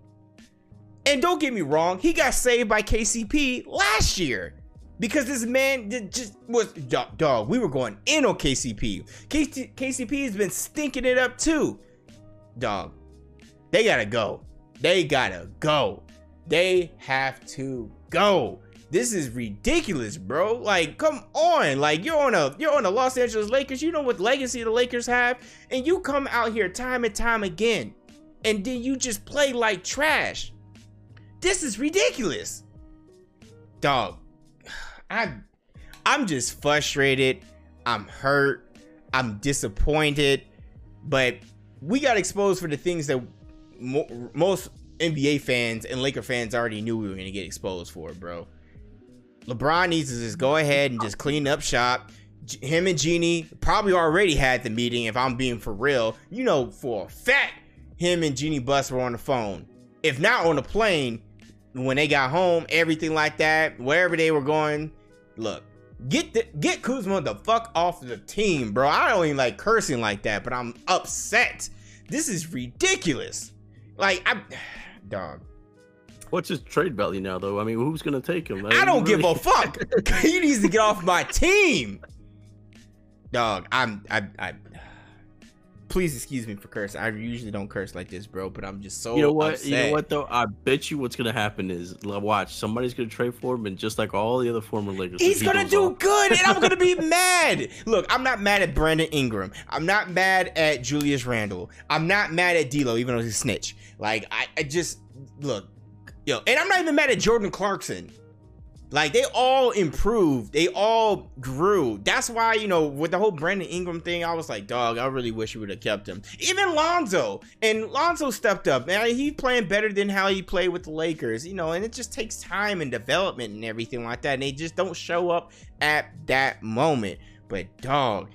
And don't get me wrong, he got saved by KCP last year because this man just was dog. We were going in on KCP. KC, KCP has been stinking it up too. Dog, they gotta go. They gotta go. They have to go. This is ridiculous, bro. Like, come on. Like, you're on a you're on the Los Angeles Lakers. You know what legacy the Lakers have, and you come out here time and time again, and then you just play like trash. This is ridiculous, dog. I I'm just frustrated. I'm hurt. I'm disappointed. But we got exposed for the things that mo- most NBA fans and Laker fans already knew we were going to get exposed for, bro. LeBron needs to just go ahead and just clean up shop. Him and Jeanie probably already had the meeting, if I'm being for real. You know, for a fact, him and Jeanie Buss were on the phone. If not on the plane, when they got home, everything like that, wherever they were going, look, get the get Kuzma the fuck off the team, bro. I don't even like cursing like that, but I'm upset. This is ridiculous. Like I [sighs] dog. What's his trade value now, though? I mean, who's gonna take him? I don't give a fuck. [laughs] [laughs] he needs to get off my team. Dog, I'm I I please excuse me for cursing. I usually don't curse like this, bro, but I'm just so You know what? upset. You know what though? I bet you what's gonna happen is watch somebody's gonna trade for him, and just like all the other former Lakers, He's gonna do off. good, and I'm gonna be [laughs] mad. Look, I'm not mad at Brandon Ingram. I'm not mad at Julius Randle. I'm not mad at D'Lo, even though he's a snitch. Like I, I just look, yo, and I'm not even mad at Jordan Clarkson. Like they all improved, they all grew. That's why you know with the whole Brandon Ingram thing, I was like, dog, I really wish you would have kept him. Even Lonzo, and Lonzo stepped up. Man, he playing better than how he played with the Lakers, you know. And it just takes time and development and everything like that. And they just don't show up at that moment. But dog,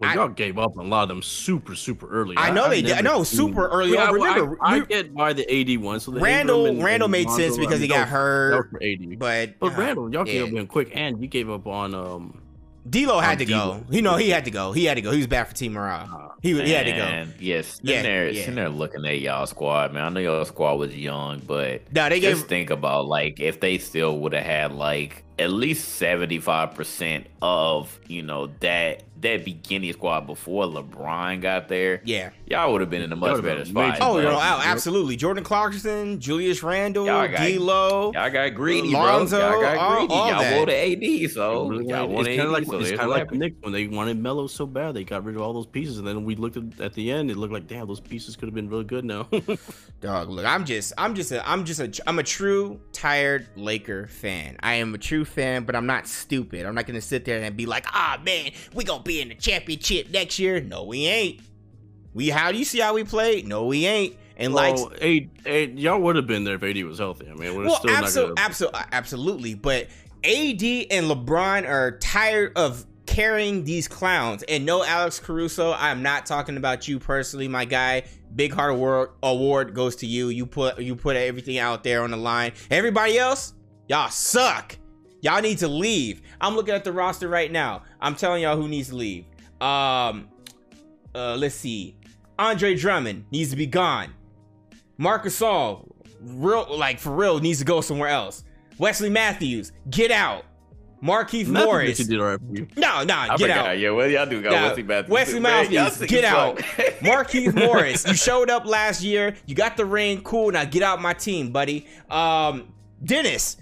Well, I- y'all gave up on a lot of them super, super early. I know I've they did. I know, seen- super early Yeah, on. well, Remember, I, I you- get why the AD one. So the Randle, Ingram and- Randle and made Lonzo, sense I because he got that was- that hurt. for AD. But But uh, Randle, y'all yeah. gave up in quick, and you gave up on um. D'Lo had on to go. You know, he had to go. He had to go. He was bad for Team Morale. uh, He, he had to go. Man, Yes, sitting Yeah, there, yeah. sitting there looking at y'all squad, man. I know y'all squad was young, but No, they just gave think about like if they still would have had like at least seventy five percent of you know that that beginning squad before LeBron got there, yeah. y'all would have been in a much better spot. Oh, but no, oh, absolutely. Jordan Clarkson, Julius Randle, Y'all got- D'Lo. Y'all got greedy, Lonzo, bro. Y'all got all- greedy. all y'all wanted AD, so Really, y'all it's wanted kind of AD, like so it's kind of like the happened. Knicks when they wanted Melo so bad, they got rid of all those pieces, and then we looked at, at the end, it looked like damn, those pieces could have been really good now. [laughs] Dog, look, I'm just, I'm just, a, I'm just a, I'm a true tired Laker fan. I am a true fan, but I'm not stupid. I'm not gonna sit there and be like, ah, man, we gonna be in the championship next year. No, we ain't. We, how do you see how we played? No, we ain't. And like, well, AD, AD, y'all would have been there if AD was healthy. I mean, we're well, still absolutely, not gonna. absolutely, absolutely. But AD and LeBron are tired of carrying these clowns. And no, Alex Caruso, I'm not talking about you personally, my guy. Big Heart Award award goes to you. You put you put everything out there on the line. Everybody else, y'all suck. Y'all need to leave. I'm looking at the roster right now. I'm telling y'all who needs to leave. Um, uh, let's see. Andre Drummond needs to be gone. Marc Gasol, real like for real, needs to go somewhere else. Wesley Matthews, get out. Markieff Nothing that Morris, you did right for you. no, no, I get forgot. out. Yeah, what y'all do? Got Wesley Matthews. Wesley Matthews, get out. [laughs] [laughs] Markieff Morris, you showed up last year. You got the ring. Cool. Now get out my team, buddy. Um, Dennis,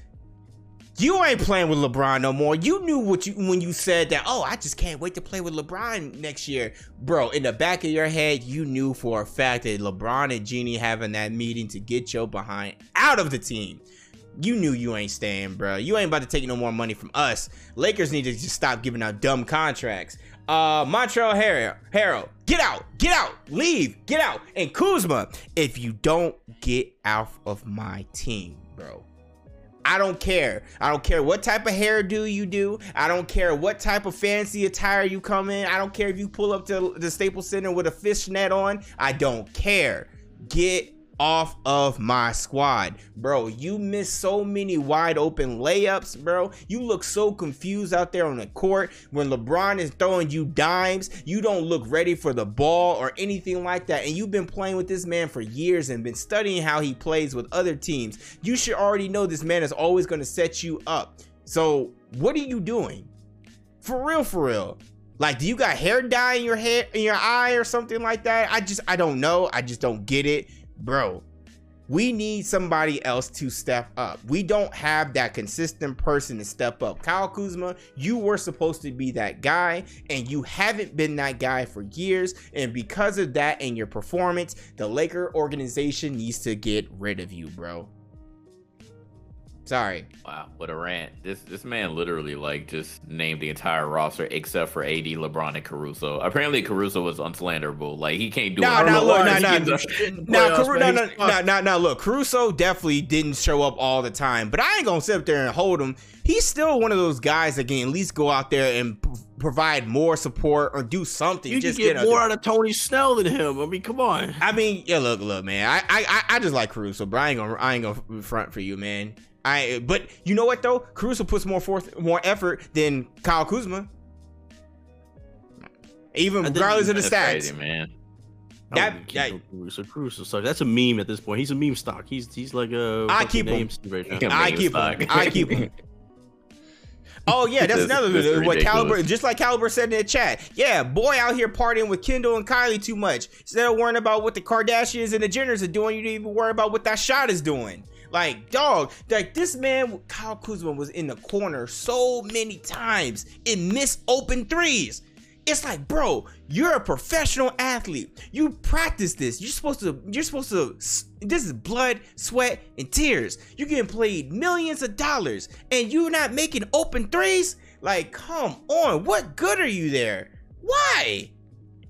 You ain't playing with LeBron no more. You knew what you when you said that. Oh, I just can't wait to play with LeBron next year, bro. In the back of your head, you knew for a fact that LeBron and Jeanie having that meeting to get your behind out of the team. You knew you ain't staying, bro. You ain't about to take no more money from us. Lakers need to just stop giving out dumb contracts. Uh, Montrezl Harrell, get out, get out, leave, get out. And Kuzma, if you don't get out of my team, bro, I don't care. I don't care what type of hairdo you do. I don't care what type of fancy attire you come in. I don't care if you pull up to the Staples Center with a fishnet on. I don't care. Get off of my squad. Bro, you miss so many wide open layups, bro. You look so confused out there on the court when LeBron is throwing you dimes. You don't look ready for the ball or anything like that. And you've been playing with this man for years and been studying how he plays with other teams. You should already know this man is always going to set you up. So, what are you doing? For real, for real. Like, do you got hair dye in your hair in your eye or something like that? I just I don't know. I just don't get it bro, we need somebody else to step up. We don't have that consistent person to step up. Kyle Kuzma, you were supposed to be that guy, and you haven't been that guy for years. And because of that and your performance, the Laker organization needs to get rid of you, bro. Sorry. Wow, what a rant! This this man literally like just named the entire roster except for AD, LeBron, and Caruso. Apparently, Caruso was unslanderable. Like he can't do. No, no, look, nah, nah, nah, Caru- nah. Look, Caruso definitely didn't show up all the time, but I ain't gonna sit up there and hold him. He's still one of those guys that can at least go out there and provide more support or do something. You just get, get more out of Tony Snell than him. I mean, come on. I mean, yeah, look, look, man. I, I, I just like Caruso, but I ain't gonna, I ain't gonna front for you, man. I but you know what though? Caruso puts more forth more effort than Kyle Kuzma. Even regardless of the stats, crazy, man. That, that Caruso, Caruso sucks. That's a meme at this point. He's a meme stock. He's he's like a. I keep him. Right I keep him. I keep him. Oh yeah, that's this, another this what Caliber just like Caliber said in the chat. Yeah, boy out here partying with Kendall and Kylie too much. Instead of worrying about what the Kardashians and the Jenners are doing, you didn't even worry about what that shot is doing. Like, dog, like this man, Kyle Kuzma, was in the corner so many times and missed open threes. It's like, bro, you're a professional athlete. You practice this. You're supposed to. You're supposed to. This is blood, sweat, and tears. You're getting paid millions of dollars, and you're not making open threes. Like, come on. What good are you there? Why?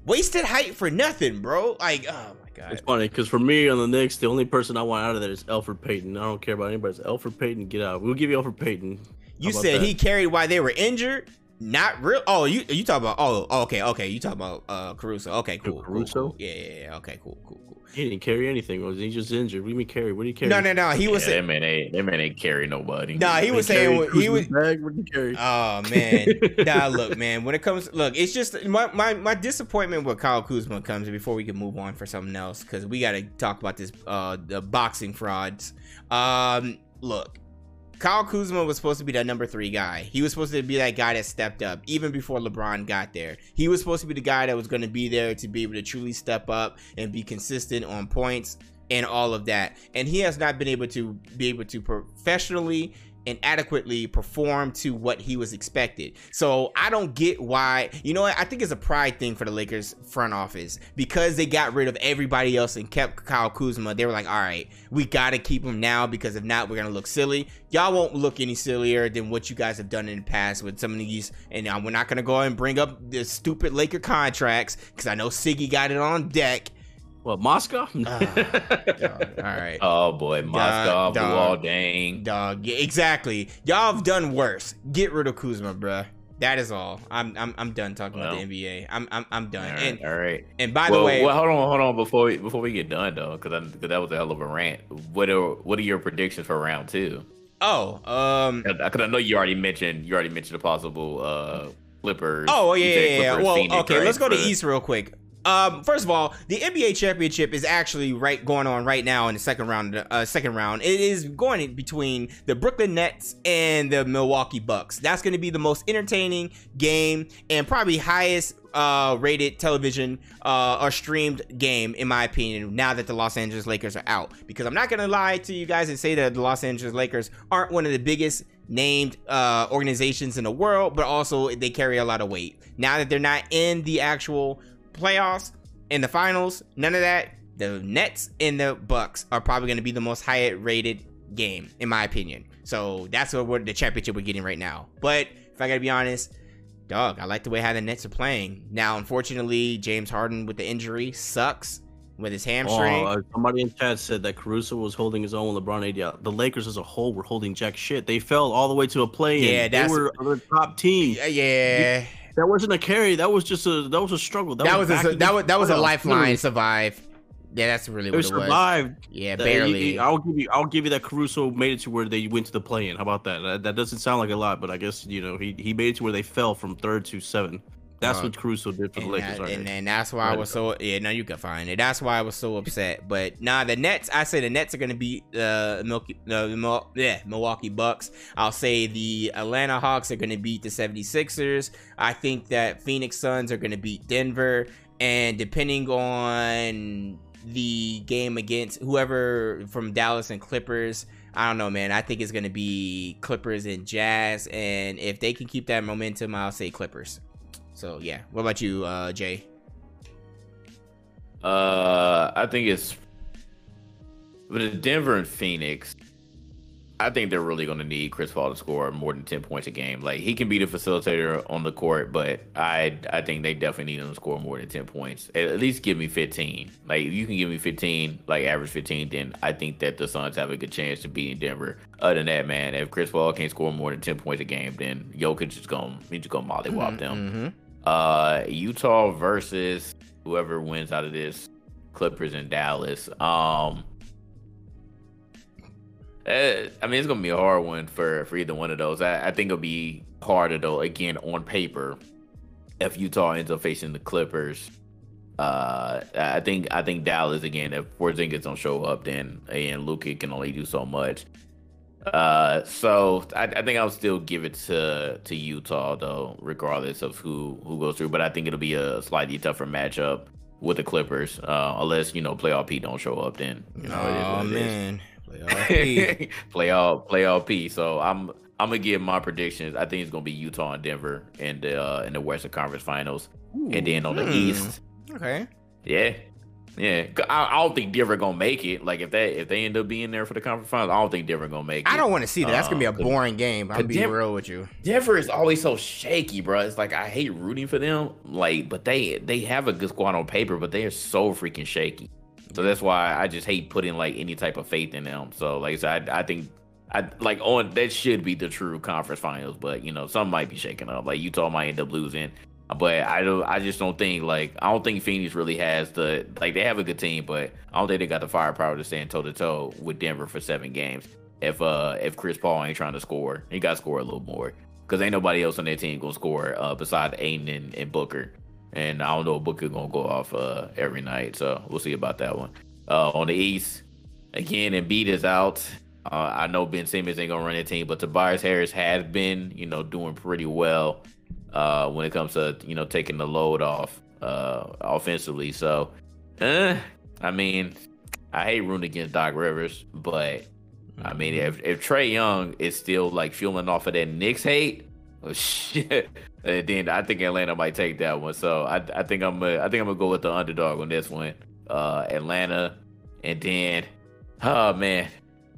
Wasted height for nothing, bro. Like, oh god. It's funny because for me on the Knicks, the only person I want out of there is Elfrid Payton. I don't care about anybody. It's Elfrid Payton, get out. We'll give you Elfrid Payton. You said that? he carried why they were injured. Not real. Oh, you you talk about? Oh, okay, okay. You talk about uh Caruso. Okay, cool. Caruso. Cool, cool. Yeah, yeah, yeah. Okay, cool, cool, cool. He didn't carry anything. Was he just injured? What do you mean carry? What do you carry? No, no, no. He yeah, was. That man ain't. That man ain't carry nobody. Nah, he was saying he was. Bag, what did he carry? Oh man, [laughs] nah. Look, man. When it comes, look, it's just my my my disappointment with Kyle Kuzma comes before we can move on for something else because we got to talk about this uh the boxing frauds. Um, look, Kyle Kuzma was supposed to be that number three guy. He was supposed to be that guy that stepped up even before LeBron got there. He was supposed to be the guy that was going to be there to be able to truly step up and be consistent on points and all of that. And he has not been able to be able to professionally and adequately perform to what he was expected. So I don't get why, you know what? I think it's a pride thing for the Lakers front office because they got rid of everybody else and kept Kyle Kuzma. They were like, all right, we got to keep him now because if not, we're going to look silly. Y'all won't look any sillier than what you guys have done in the past with some of these. And we're not going to go and bring up the stupid Laker contracts because I know Siggy got it on deck. What Mozgov? [laughs] oh, all right. Oh boy, Mozgov, blue all dang. Dog, yeah, exactly. Y'all have done worse. Get rid of Kuzma, bruh. That is all. I'm I'm I'm done talking well, about the NBA. I'm I'm I'm done. All right, and all right. And by well, the way, well, hold on, hold on before we, before we get done though, because because that was a hell of a rant. What are what are your predictions for round two? Oh, um, because I know you already mentioned you already mentioned a possible uh Clippers. Oh yeah, yeah, yeah. Well, Phoenix, okay, right? let's go to East real quick. Um, first of all, the NBA championship is actually right going on right now in the second round. Uh, second round, it is going between the Brooklyn Nets and the Milwaukee Bucks. That's going to be the most entertaining game and probably highest uh, rated television uh, or streamed game in my opinion. Now that the Los Angeles Lakers are out, because I'm not going to lie to you guys and say that the Los Angeles Lakers aren't one of the biggest named uh, organizations in the world, but also they carry a lot of weight. Now that they're not in the actual playoffs, in the finals, none of that. The Nets and the Bucks are probably going to be the most high rated game, in my opinion. So that's what we're, the championship we're getting right now. But if I gotta be honest, dog, I like the way how the Nets are playing. Now, unfortunately, James Harden with the injury sucks with his hamstring. Oh, uh, somebody in chat said that Caruso was holding his own with LeBron AD out. The Lakers as a whole were holding jack shit. They fell all the way to a play. Yeah, they were the top team. Yeah, yeah. That wasn't a carry. That was just a that was a struggle. That, that was, was a, that was that was a lifeline survive. Yeah, that's really what it survived. was. Yeah, barely. I'll give you. I'll give you that. Caruso made it to where they went to the play-in. How about that? that? that? doesn't sound like a lot, but I guess you know he he made it to where they fell from third to seven. That's uh, what Caruso did for the Lakers. That, and, then that's why I was so yeah. No, you can find it. That's why I was so upset. But nah, the Nets. I say the Nets are gonna beat uh, Milky, uh, yeah, Milwaukee Bucks. I'll say the Atlanta Hawks are gonna beat the 76ers. I think that Phoenix Suns are gonna beat Denver. And depending on the game against whoever from Dallas and Clippers. I don't know, man. I think it's gonna be Clippers and Jazz, and if they can keep that momentum, I'll say Clippers. So yeah. What about you, uh, Jay? Uh, I think it's but Denver and Phoenix. I think they're really going to need Chris Paul to score more than ten points a game. Like he can be the facilitator on the court, but I I think they definitely need him to score more than ten points. At least give me fifteen. Like if you can give me fifteen, like average fifteen, then I think that the Suns have a good chance to beat in Denver. Other than that, man, if Chris Paul can't score more than ten points a game, then Jokic is going he's going to mollywop mm-hmm, them. Mm-hmm. Uh, Utah versus whoever wins out of this, Clippers and Dallas. Um. Uh, I mean, it's gonna be a hard one for for either one of those. I, I think it'll be harder though. Again, on paper, if Utah ends up facing the Clippers, uh, I think I think Dallas again. If Porzingis don't show up, then and Luka can only do so much. Uh, so I, I, think I'll still give it to to Utah though, regardless of who who goes through. But I think it'll be a slightly tougher matchup with the Clippers, uh, unless you know playoff P don't show up. Then you know, oh man. Playoff [laughs] playoff playoff P. So I'm I'm gonna give my predictions. I think it's gonna be Utah and Denver in the uh, in the Western Conference Finals, Ooh, and then on the hmm. East. Okay. Yeah. Yeah, I, I, don't think Denver gonna make it. Like if they if they end up being there for the conference finals, I don't think Denver gonna make it. I don't want to see that. That's gonna be a um, boring game. I'll be Denver, real with you. Denver is always so shaky, bro. It's like I hate rooting for them. Like, but they they have a good squad on paper, but they are so freaking shaky. So that's why I just hate putting like any type of faith in them. So like I said, I, I think I like on that should be the true conference finals, but you know, some might be shaking up. Like Utah might end up losing. But I don't I just don't think like I don't think Phoenix really has the like they have a good team, but I don't think they got the firepower to stand toe to toe with Denver for seven games. If uh if Chris Paul ain't trying to score, he got to score a little more because ain't nobody else on their team gonna score uh, besides Ayton and, and Booker. And I don't know if Booker gonna go off uh, every night, so we'll see about that one. Uh, on the East, again, Embiid is out. Uh, I know Ben Simmons ain't gonna run the team, but Tobias Harris has been, you know, doing pretty well uh, when it comes to you know taking the load off uh, offensively. So, eh, I mean, I hate rooting against Doc Rivers, but I mean, if if Trae Young is still like fueling off of that Knicks hate, [laughs] oh shit, then I think Atlanta might take that one. So I I think I'm gonna, I think I'm gonna go with the underdog on this one, uh, Atlanta, and then oh man,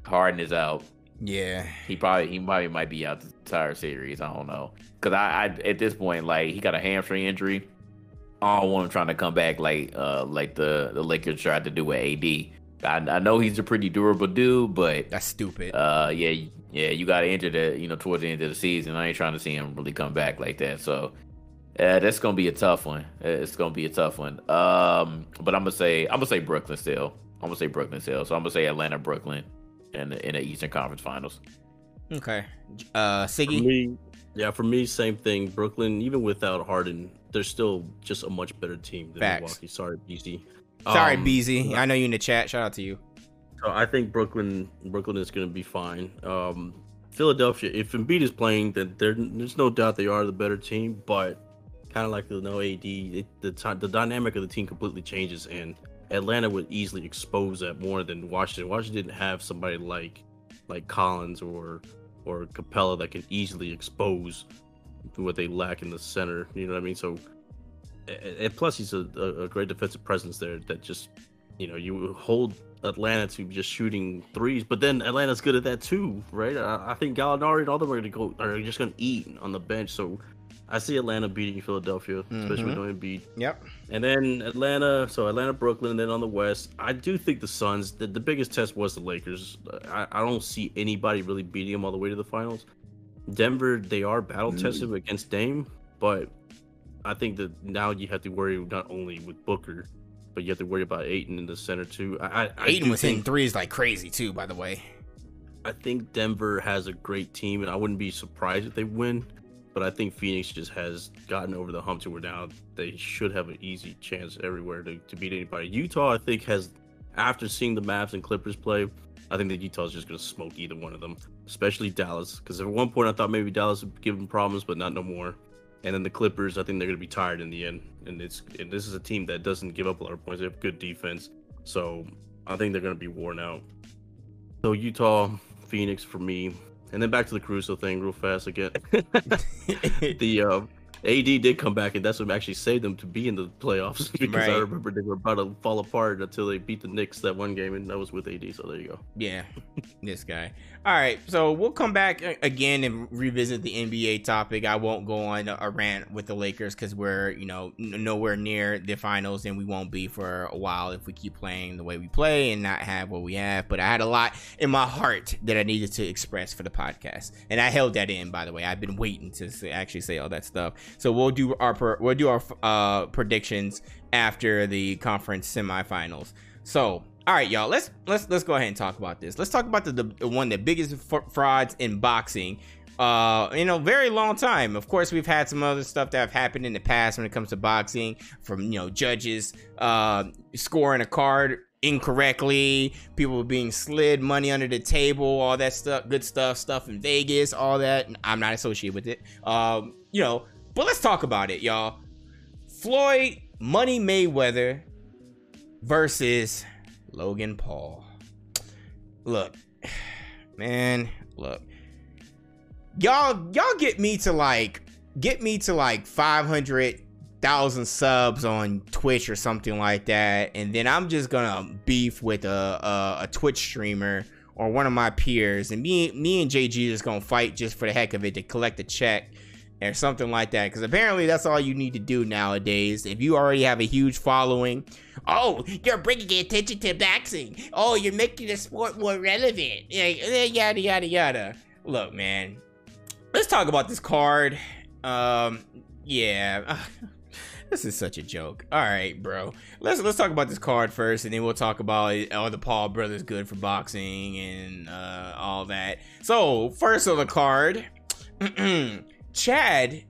Harden is out. Yeah, he probably he probably might be out the entire series. I don't know because I, I at this point like he got a hamstring injury. I don't want him trying to come back like uh like the the Lakers tried to do with AD. I, I know he's a pretty durable dude, but that's stupid. Uh, yeah, yeah, you got to injure the you know towards the end of the season. I ain't trying to see him really come back like that. So, uh, that's gonna be a tough one. It's gonna be a tough one. Um, but I'm gonna say I'm gonna say Brooklyn still. I'm gonna say Brooklyn still. So I'm gonna say Atlanta, Brooklyn, in the, in the Eastern Conference Finals. Okay, uh, Siggy. Yeah, for me, same thing. Brooklyn, even without Harden, they're still just a much better team than Facts. Milwaukee. Sorry, BZ. Sorry, um, BZ. I know you in the chat. Shout out to you. So I think Brooklyn, Brooklyn is going to be fine. Um, Philadelphia, if Embiid is playing, then there's no doubt they are the better team. But kind of like the no AD, it, the time, the dynamic of the team completely changes, and Atlanta would easily expose that more than Washington. Washington didn't have somebody like like Collins or or Capela that can easily expose what they lack in the center. You know what I mean? So, and plus he's a, a great defensive presence there that just, you know, you hold Atlanta to just shooting threes, but then Atlanta's good at that too, right? I, I think Gallinari and all them are gonna go are just gonna eat on the bench. So I see Atlanta beating Philadelphia, especially Mhm. with no Embiid. Yep. And then Atlanta, so Atlanta, Brooklyn, and then on the West, I do think the Suns. The, the biggest test was the Lakers. I, I don't see anybody really beating them all the way to the finals. Denver, they are battle tested against Dame, but I think that now you have to worry not only with Booker, but you have to worry about Ayton in the center too. I, I, do was hitting threes like crazy too, by the way. I think Denver has a great team, and I wouldn't be surprised if they win. But I think Phoenix just has gotten over the hump to where now they should have an easy chance everywhere to, to beat anybody. Utah, I think, has after seeing the Mavs and Clippers play, I think that Utah's just gonna smoke either one of them, especially Dallas. Because at one point I thought maybe Dallas would give them problems, but not no more. And then the Clippers, I think they're gonna be tired in the end. And it's and this is a team that doesn't give up a lot of points. They have good defense, so I think they're gonna be worn out. So Utah, Phoenix for me, and then back to the Caruso thing real fast again. [laughs] [laughs] the uh, AD did come back, and that's what actually saved them to be in the playoffs [laughs] because Right. I remember they were about to fall apart until they beat the Knicks that one game, and that was with AD. So there you go. Yeah, [laughs] this guy. All right, so we'll come back again and revisit the NBA topic. I won't go on a rant with the Lakers because we're, you know, nowhere near the finals, and we won't be for a while if we keep playing the way we play and not have what we have. But I had a lot in my heart that I needed to express for the podcast, and I held that in. By the way, I've been waiting to say, actually say all that stuff. So we'll do our we'll do our uh, predictions after the conference semifinals. So, all right, y'all. Let's let's let's go ahead and talk about this. Let's talk about the, the one of the biggest frauds in boxing. Uh, in a very long time. Of course, we've had some other stuff that have happened in the past when it comes to boxing, from you know judges uh, scoring a card incorrectly, people being slid money under the table, all that stuff, good stuff, stuff in Vegas, all that. I'm not associated with it. Um, you know, but let's talk about it, y'all. Floyd Money Mayweather versus Logan Paul. Look, [sighs] man, look. Y'all y'all get me to like get me to like 500,000 subs on Twitch or something like that and then I'm just going to beef with a, a a Twitch streamer or one of my peers and me me and JG going to fight just for the heck of it to collect a check or something like that. Because apparently that's all you need to do nowadays. If you already have a huge following oh you're bringing attention to boxing. Oh you're making the sport more relevant. Yada yada yada. Look man let's talk about this card. Um yeah. [laughs] This is such a joke. All right bro. Let's let's talk about this card first and then we'll talk about are the paul brothers good for boxing and uh all that. So first on the card [clears throat] Chad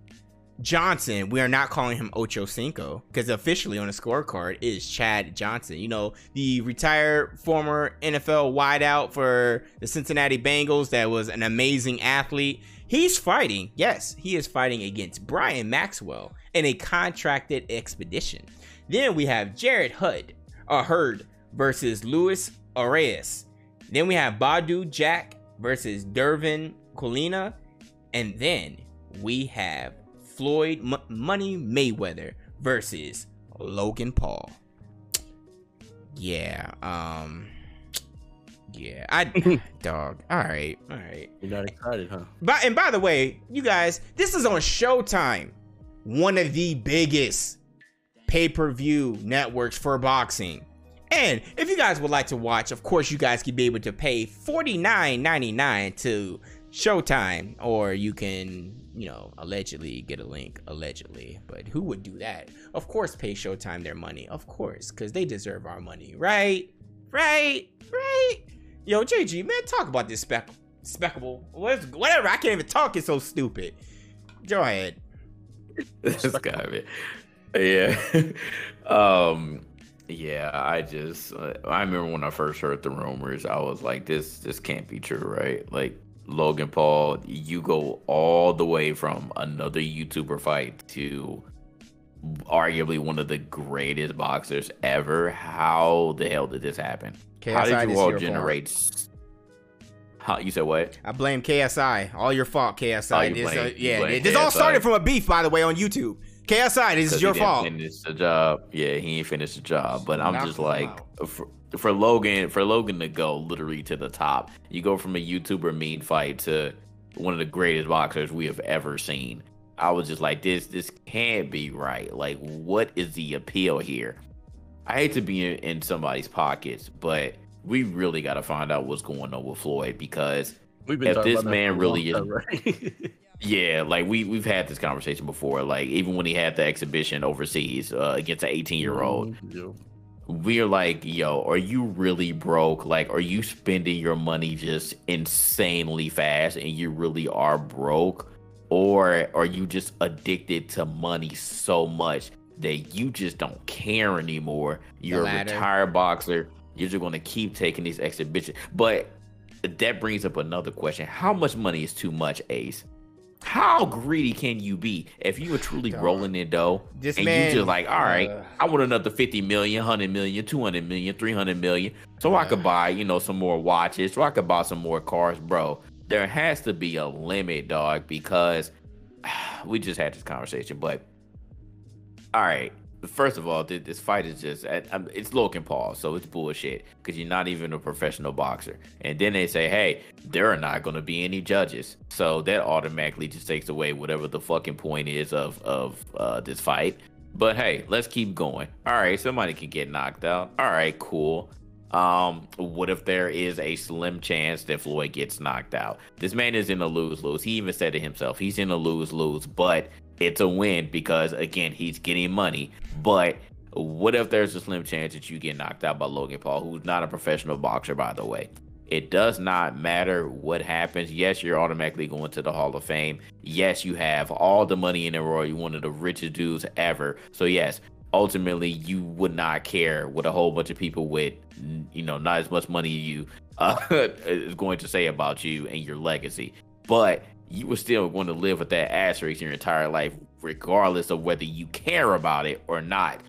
Johnson, we are not calling him Ocho Cinco because officially on the scorecard is Chad Johnson. You know, the retired former NFL wideout for the Cincinnati Bengals that was an amazing athlete. He's fighting, yes, he is fighting against Brian Maxwell in a contracted expedition. Then we have Jarrett Hood, uh, Hurd versus Luis Arias. Then we have Badou Jack versus Dervin Colina. And then we have Floyd M- Money Mayweather versus Logan Paul. Yeah, um yeah, I [laughs] dog. All right, all right. You're not excited, huh? But and by the way, you guys, this is on Showtime, one of the biggest pay-per-view networks for boxing. And if you guys would like to watch, of course, you guys can be able to pay $49.99 to Showtime, or you can, you know, allegedly get a link, allegedly. But who would do that? Of course, pay Showtime their money, of course, because they deserve our money, right? Right? Right? Yo, JG, man, talk about this spec, speckable, whatever. I can't even talk. It's so stupid. Go ahead. [laughs] this guy, man. Yeah. [laughs] um. Yeah, I just I remember when I first heard the rumors, I was like, this this can't be true, right? Like Logan Paul, you go all the way from another YouTuber fight to arguably one of the greatest boxers ever. How the hell did this happen? How did you all generate? Huh, you said what? I blame KSI. All your fault, KSI. Oh, you this, blame- uh, yeah, this all started from a beef, by the way, on YouTube. KSI, this is your fault. Finish the job. Yeah, he ain't finished the job. But I'm just like for, for Logan for Logan to go literally to the top. You go from a YouTuber mean fight to one of the greatest boxers we have ever seen. I was just like, this this can't be right. Like, what is the appeal here? I hate to be in, in somebody's pockets, but we really got to find out what's going on with Floyd because If this man really is, right? [laughs] Yeah, like we we've had this conversation before. Like even when he had the exhibition overseas uh, against an 18 year old, Yeah. We're like, yo, are you really broke? Like, are you spending your money just insanely fast, and you really are broke, or are you just addicted to money so much that you just don't care anymore? You're a retired boxer. You're just going to keep taking these exhibitions, but that brings up another question: How much money is too much, Ace? How greedy can you be if you were truly Dog. rolling in dough This and man, you just like, all right, uh, I want another 50 million, 100 million, 200 million, 300 million, so I could Uh. buy, you know, some more watches, so I could buy some more cars, bro. There has to be a limit, dog, because [sighs] we just had this conversation. But all right, first of all, this fight is just I'm- it's Logan Paul, so it's bullshit because you're not even a professional boxer. And then they say, hey, there are not going to be any judges, so that automatically just takes away whatever the fucking point is of of uh, this fight. But hey, let's keep going. All right, somebody can get knocked out. All right, cool. Um, what if there is a slim chance that Floyd gets knocked out? This man is in a lose lose. He even said it himself. He's in a lose lose, but it's a win because again, he's getting money. But what if there's a slim chance that you get knocked out by Logan Paul, who's not a professional boxer, by the way? It does not matter what happens. Yes, you're automatically going to the Hall of Fame. Yes, you have all the money in the world. You're one of the richest dudes ever. So yes, ultimately you would not care what a whole bunch of people with, you know, not as much money as you uh, [laughs] is going to say about you and your legacy. But you were still going to live with that asterisk your entire life, regardless of whether you care about it or not.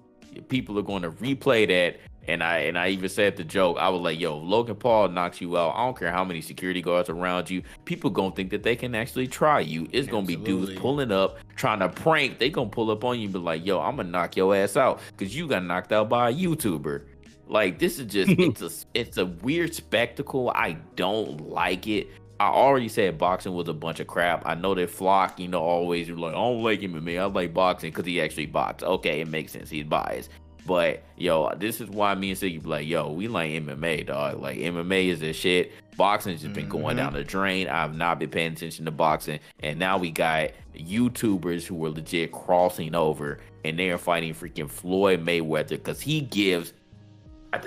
People are going to replay that. And I and I even said the joke. I was like, "Yo, Logan Paul knocks you out. I don't care how many security guards around you. People gonna think that they can actually try you. It's gonna be dudes pulling up, trying to prank. They gonna pull up on you and be like, "Yo, I'm gonna knock your ass out because you got knocked out by a YouTuber." Like this is just [laughs] it's a it's a weird spectacle. I don't like it. I already said boxing was a bunch of crap. I know that Flock, you know, always like, I don't like him and me. I like boxing because he actually boxed. Okay, it makes sense. He's biased. But yo, this is why me and Siggy be like, yo, we like MMA, dog. Like MMA is the shit. Boxing's just been going Mhm. down the drain. I've not been paying attention to boxing, and now we got YouTubers who are legit crossing over, and they are fighting freaking Floyd Mayweather because he gives. [sighs] and,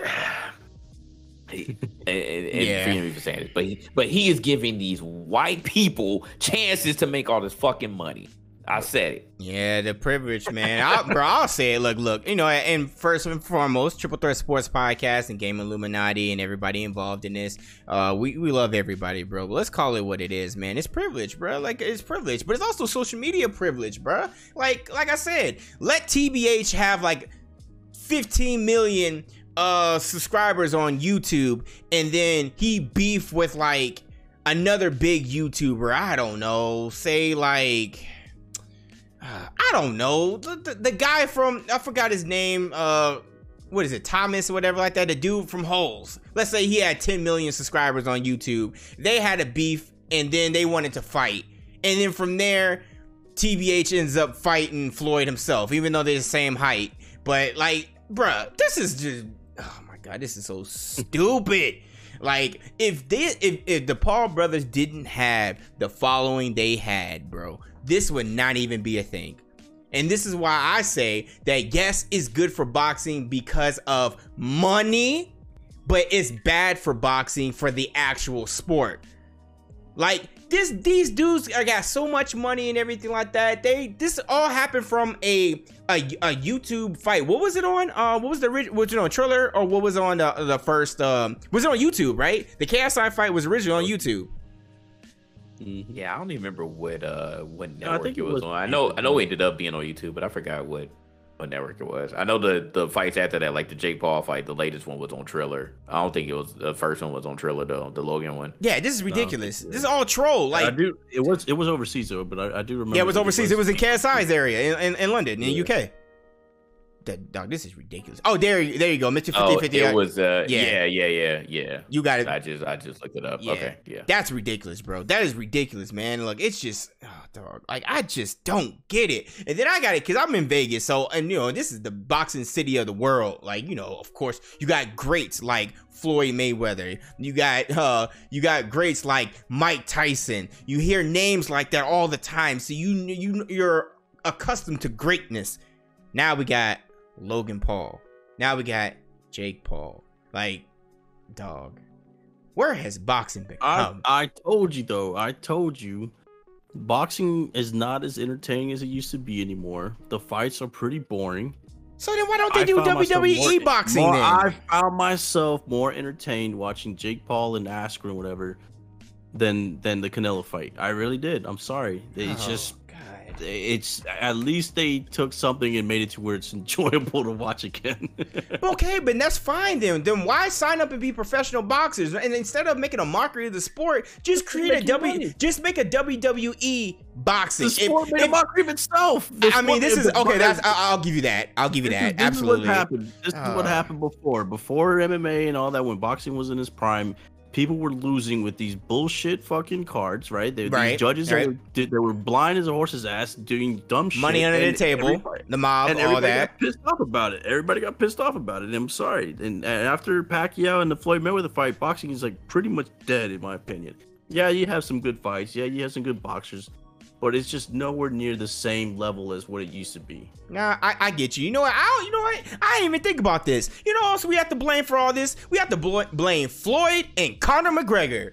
and, and Yeah. forgive me for saying this, but he, but he is giving these white people chances to make all this fucking money. I said it. Yeah, the privilege, man. I, bro, I'll say it. Look, look. You know, and first and foremost, Triple Threat Sports Podcast and Game Illuminati and everybody involved in this. Uh, we we love everybody, bro. But let's call it what it is, man. It's privilege, bro. Like it's privilege, but it's also social media privilege, bro. Like like I said, let TBH have like 15 million uh subscribers on YouTube, and then he beef with like another big YouTuber. I don't know, say like. I don't know. The, the, the guy from I forgot his name. Uh, what is it, Thomas or whatever like that? The dude from Holes. Let's say he had 10 million subscribers on YouTube. They had a beef, and then they wanted to fight, and then from there, TBH ends up fighting Floyd himself, even though they're the same height. But like, bruh, this is just oh my god, this is so stupid. Like if they if, if the Paul brothers didn't have the following they had, bro, this would not even be a thing. And this is why I say that yes, it's good for boxing because of money, but it's bad for boxing for the actual sport. Like this, these dudes are got so much money and everything like that. They this all happened from a a, a YouTube fight. What was it on? Uh, what was the original? Triller or what was on the the first? Um, was it on YouTube? Right, the KSI fight was originally on YouTube. Yeah, I don't even remember what uh what No, I network think it it was, was on. I know I know it ended up being on YouTube, but I forgot what what network it was. I know the the fights after that, like the Jake Paul fight, the latest one was on Triller. I don't think it was the first one was on Triller though, the Logan one. Yeah, this is ridiculous. This is all troll. Like I do. It was it was overseas though, but I, I do remember. yeah, it was that overseas. It was in KSI's area in, in, in London, in Yeah. UK. That dog, this is ridiculous. Oh, there, you- there you go, Mr. 50 Oh, 50. it was uh Yeah. yeah, yeah, yeah, yeah. you got it. I just I just looked it up. Yeah. Okay, yeah. That's ridiculous, bro. That is ridiculous, man. Look, it's just, oh, dog. Like, I just don't get it. And then I got it because I'm in Vegas. So, and, you know, this is the boxing city of the world. Like, you know, of course, you got greats like Floyd Mayweather. You got, uh, you got greats like Mike Tyson. You hear names like that all the time. So you, you, you're accustomed to greatness. Now we got Logan Paul. Now we got Jake Paul. Like, dog. Where has boxing I, become? I told you though. I told you, boxing is not as entertaining as it used to be anymore. The fights are pretty boring. so then why don't they I do WWE more- boxing more-? I found myself more entertained watching Jake Paul and Askren, whatever, than than the Canelo fight. I really did. I'm sorry. It's Oh, uh-huh. just. It's at least they took something and made it to where it's [laughs] enjoyable to watch again. [laughs] Okay, but that's fine then. Then why sign up and be professional boxers? And instead of making a mockery of the sport, just create a making W. money. Just make a WWE boxing. the If- sport made if- a mockery of itself. The I mean, this is okay. That's I- I'll give you that. I'll give you This that. is- this Absolutely. Is what happened. This is what Uh. happened before. Before MMA and all that, when boxing was in its prime, people were losing with these bullshit fucking cards, right? They, Right, These judges right. that were, were blind as a horse's ass, doing dumb shit. Money under the table, the mob, and all that. got pissed off about it. Everybody got pissed off about it. And I'm sorry. And, and after Pacquiao and the Floyd Mayweather fight, boxing is like pretty much dead, in my opinion. Yeah, you have some good fights. Yeah, you have some good boxers, but it's just nowhere near the same level as what it used to be. Nah, I, I get you. You know what? I don't, you know what? I didn't even think about this. You know, else we have to blame for all this. We have to bl- blame Floyd and Conor McGregor.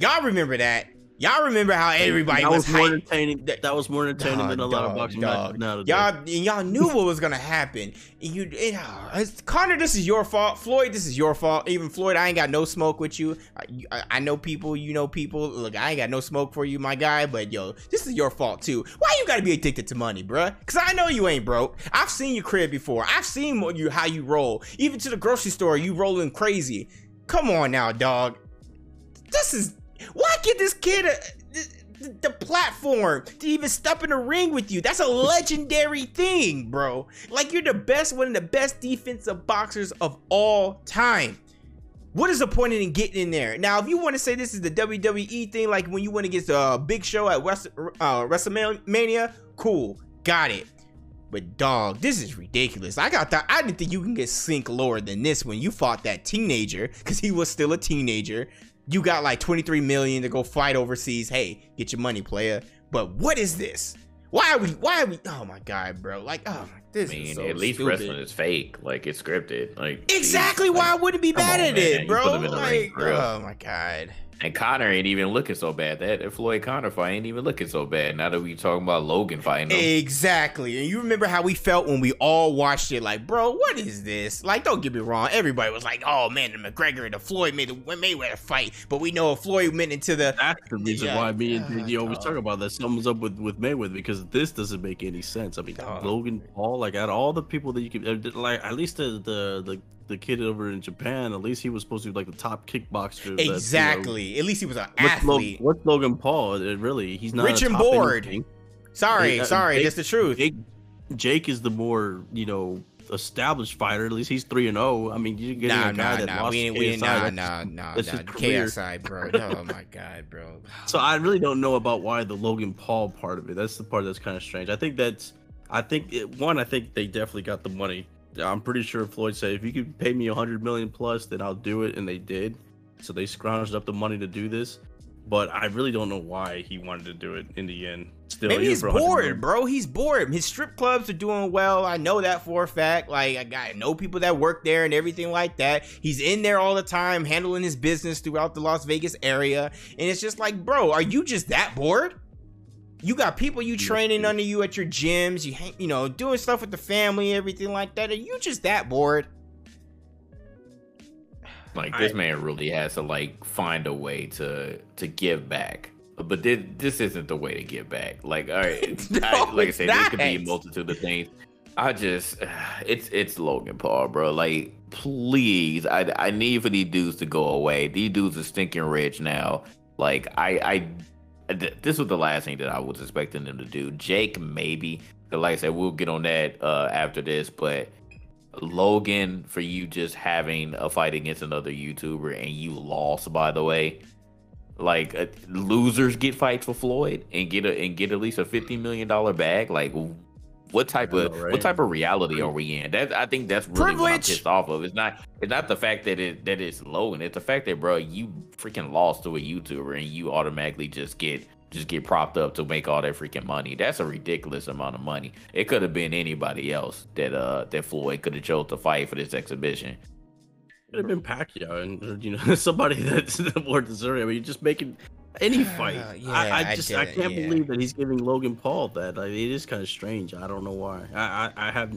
Y'all remember that? Y'all remember how everybody that was, was, more hyped? entertaining. that- That, was more entertaining Dog, than a lot dog, of boxing dog. matches. Y'all, and y'all knew what was gonna happen. And you, and, uh, Conor, this is your fault. Floyd, this is your fault. Even Floyd, I ain't got no smoke with you. I, you- I, I know people, you know people. Look, I ain't got no smoke for you, my guy. But yo, this is your fault too. Why you gotta be addicted to money, bruh? Cause I know you ain't broke. I've seen your crib before. I've seen what you how you roll. Even to the grocery store, you rolling crazy. Come on now, dog. This is why give this kid a, the, the platform to even step in the ring with you. That's a legendary thing, bro. Like you're the best, one of the best defensive boxers of all time. What is the point in getting in there? Now, if you want to say this is the WWE thing, like when you went against a big show at West, uh, WrestleMania, cool, got it. But dog, this is ridiculous. I got that. I didn't think you can get sink lower than this when you fought that teenager because he was still a teenager. You got like 23 million to go fight overseas. Hey, get your money, player. But what is this? Why are we? Why are we? Oh my god, bro! Like, oh, my- this I mean, is so at least stupid. wrestling is fake. Like it's scripted. Like Exactly geez, why I wouldn't be bad on, at man. it, bro. put him in the ring, Like, for real. oh my god. And Conor ain't even looking so bad. That, that Floyd Conor fight ain't even looking so bad. Now that we talking about Logan fighting him. Exactly. And you remember how we felt when we all watched it like, bro, what is this? Like, don't get me wrong. Everybody was like, oh man, the McGregor and the Floyd made the Mayweather fight. But we know if Floyd went into the That's the reason Yeah. why me and God, JG always talk about that. Something's up with with Mayweather because this doesn't make any sense. I mean, Dog. Logan Paul, like out of all the people that you could, uh, like at least the the the, the kid over in Japan, at least he was supposed to be like the top kickboxer. that, you know, Exactly. At least he was an athlete. what's Logan Paul? It really, he's not Rich and bored. anything. Sorry, Yeah, uh, sorry, Jake- that's the truth. Jake, Jake is the more you know established fighter. At least he's three and zero. I mean, you're getting Nah, a guy nah, that nah. lost We ain't, we KSI. nah, That's- nah, nah, that's nah. KSI, bro. [laughs] Oh my god, bro. So I really don't know about why the Logan Paul part of it. That's the part that's kind of strange. I think that's, I think it, one, I think they definitely got the money. I'm pretty sure Floyd said if you could pay me a hundred million plus, then I'll do it, and they did. So they scrounged up the money to do this. But I really don't know why he wanted to do it in the end. Still, Maybe he's bored, bro. He's bored. His strip clubs are doing well. I know that for a fact. Like I got know people that work there and everything like that. He's in there all the time, handling his business throughout the Las Vegas area. And it's just like, bro, are you just that bored? You got people you training under you at your gyms. You hang, you know, doing stuff with the family, everything like that. Are you just that bored? Like this man really has to like find a way to to give back. But this, this isn't the way to give back. Like, all right, [laughs] No, I, like I it's said, this could be a multitude of things. I just, [sighs] it's it's Logan Paul, bro. Like, please, I I need for these dudes to go away. These dudes are stinking rich now. Like, I I th- this was the last thing that I was expecting them to do. Jake, maybe. Like I said, we'll get on that uh, after this. But Logan, for you just having a fight against another YouTuber and you lost, by the way, like uh, losers get fights for Floyd and get a and get at least a fifty million dollar bag. Like, what type I of right? what type of reality are we in? That I think that's really what I'm Privilege. pissed off of. It's not it's not the fact that it that it's Logan. It's the fact that bro, you freaking lost to a YouTuber and you automatically just get just get propped up to make all that freaking money. That's a ridiculous amount of money. It could have been anybody else that uh that Floyd could have chose to fight for this exhibition. It could have been Pacquiao and you know [laughs] somebody that's [laughs] more deserving. I mean, you're just making any fight. Uh, yeah, I, I I just I it, can't yeah. believe that he's giving Logan Paul that. Like, it is kind of strange. I don't know why. I I, I have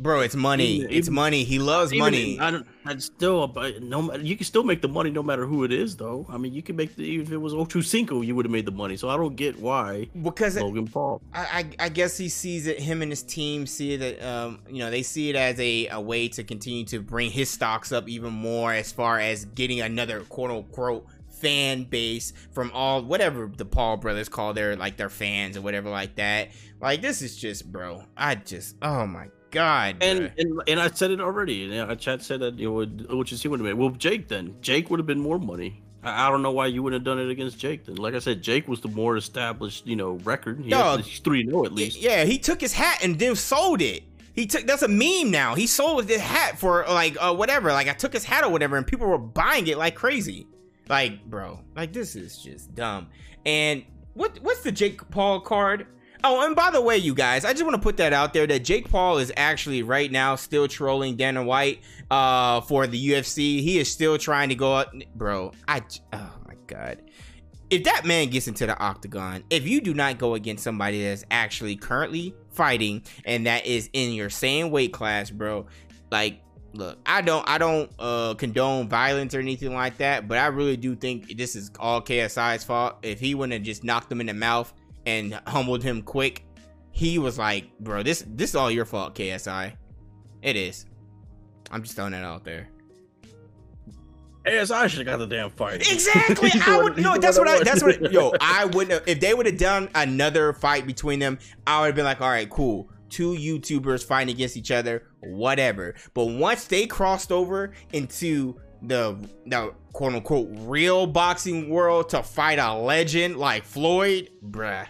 Bro, it's money. Even- it's money. He loves money. I don't. I still. But no, you can still make the money no matter who it is, though. I mean, you can make the even if it was Ocho Cinco, you would have made the money. So I don't get why because Logan Paul. I, I I guess he sees it. Him and his team see that um you know they see it as a, a way to continue to bring his stocks up even more as far as getting another quote unquote fan base from all whatever the Paul brothers call their like their fans or whatever like that. Like this is just bro. I just oh my god. And, and and I said it already. And uh, Chad said that you would, which is he would have made. Well, Jake then. Jake would have been more money. I, I don't know why you wouldn't have done it against Jake then. Like I said, Jake was the more established, you know, record. He Dog. had three zero at least. Yeah, he took his hat and then sold it. He took that's a meme now. He sold his hat for like uh, whatever. Like I took his hat or whatever, and people were buying it like crazy. Like, bro, like this is just dumb. And what what's the Jake Paul card? Oh, and by the way, you guys, I just want to put that out there that Jake Paul is actually right now still trolling Dana White uh for the UFC. He is still trying to go out, bro. I. oh my god if that man gets into the octagon, if you do not go against somebody that's actually currently fighting and that is in your same weight class, bro, like look, I don't I don't uh condone violence or anything like that, but I really do think this is all KSI's fault. If he wouldn't have just knocked him in the mouth and humbled him quick, he was like, bro, this this is all your fault, KSI. It is. I'm just throwing that out there. KSI should have got the damn fight. Exactly. [laughs] I would no. That's what I. That's what. Yo, I wouldn't. have- If they would have done another fight between them, I would have been like, all right, cool. Two YouTubers fighting against each other, whatever. But once they crossed over into the the quote unquote real boxing world to fight a legend like Floyd, bruh,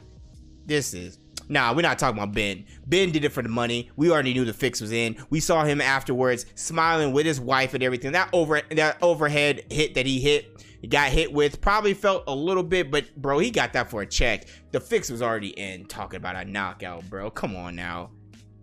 this is. Nah, we're not talking about Ben. Ben did it for the money. We already knew the fix was in. We saw him afterwards smiling with his wife and everything. That over that overhead hit that he hit, he got hit with, probably felt a little bit, but bro, he got that for a check. The fix was already in. Talking about a knockout, bro. Come on now.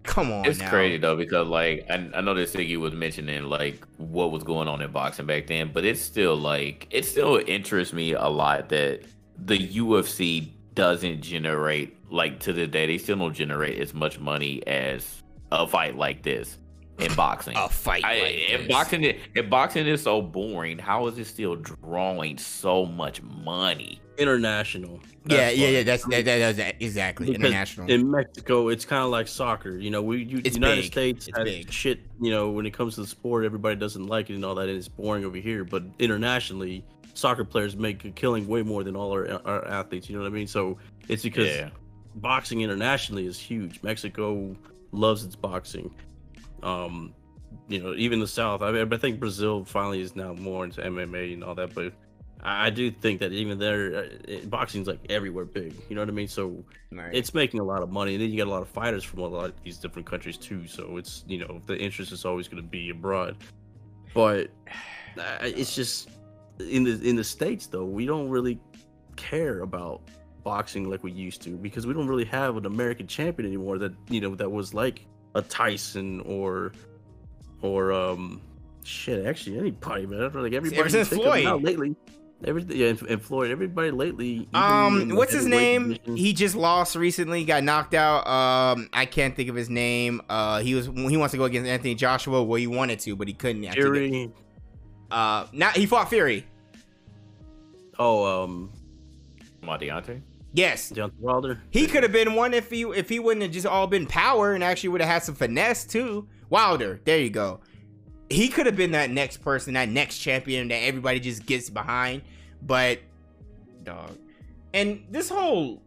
Come on It's now. crazy though because like I, I know that Siggy was mentioning like what was going on in boxing back then, but it's still like it still interests me a lot that the UFC doesn't generate like to the day they still don't generate as much money as a fight like this in boxing. A fight. I, like if this. boxing i- if boxing is so boring, how is it still drawing so much money? International. Yeah, That's yeah, why. yeah. That's that, that, that's exactly Because international. In Mexico, it's kind of like soccer. You know, we you, It's United big. States It's has big. shit. You know, when it comes to the sport, everybody doesn't like it and all that, and it's boring over here. But internationally, soccer players make a killing way more than all our, our athletes. You know what I mean? So it's because Yeah. boxing internationally is huge. Mexico loves its boxing. Um, you know, even the South. I mean, I think Brazil finally is now more into MMA and all that. But I, I do think that even there, uh, boxing's like everywhere big. You know what I mean? So Right. it's making a lot of money, and then you got a lot of fighters from a lot of these different countries too. So it's you know the interest is always going to be abroad, but uh, it's just in the in the states though we don't really care about boxing like we used to because we don't really have an American champion anymore that you know that was like a Tyson or or um shit actually anybody man like everybody Ever since think of Floyd. now lately everything yeah and, and Floyd everybody lately Um, what's his name? division- He just lost recently, got knocked out. Um, I can't think of his name. Uh, he was he wants to go against Anthony Joshua. Well, he wanted to, but he couldn't. I think Fury. Uh, not he fought Fury. Oh, um, My Deontay? Yes, Deontay Wilder. he could have been one if he if he wouldn't have just all been power and actually would have had some finesse too. Wilder, there you go. He could have been that next person, that next champion that everybody just gets behind. But dog, and this whole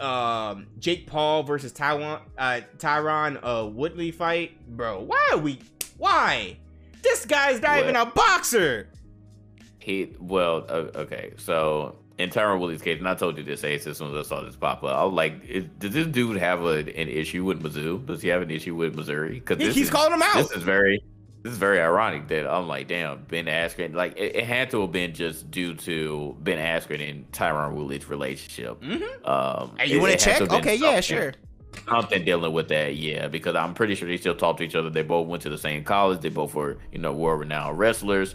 um Jake Paul versus Taiwan uh Tyron uh Woodley fight, bro. Why are we? Why? This guy's not even a boxer. He well, uh, okay. So in Tyron Woodley's case, and I told you this Ace as soon as I saw this pop up. I was like, is, does this dude have a, an issue with Mizzou? Does he have an issue with Missouri? Because He keeps calling him out. This is very, this is very ironic that I'm like, damn, Ben Askren. Like it, it had to have been just due to Ben Askren and Tyron Woodley's relationship. Mm-hmm. Um, Hey, you want to check? Okay, yeah, sure. something dealing with that, yeah, because I'm pretty sure they still talk to each other. They both went to the same college. They both were, you know, world renowned wrestlers.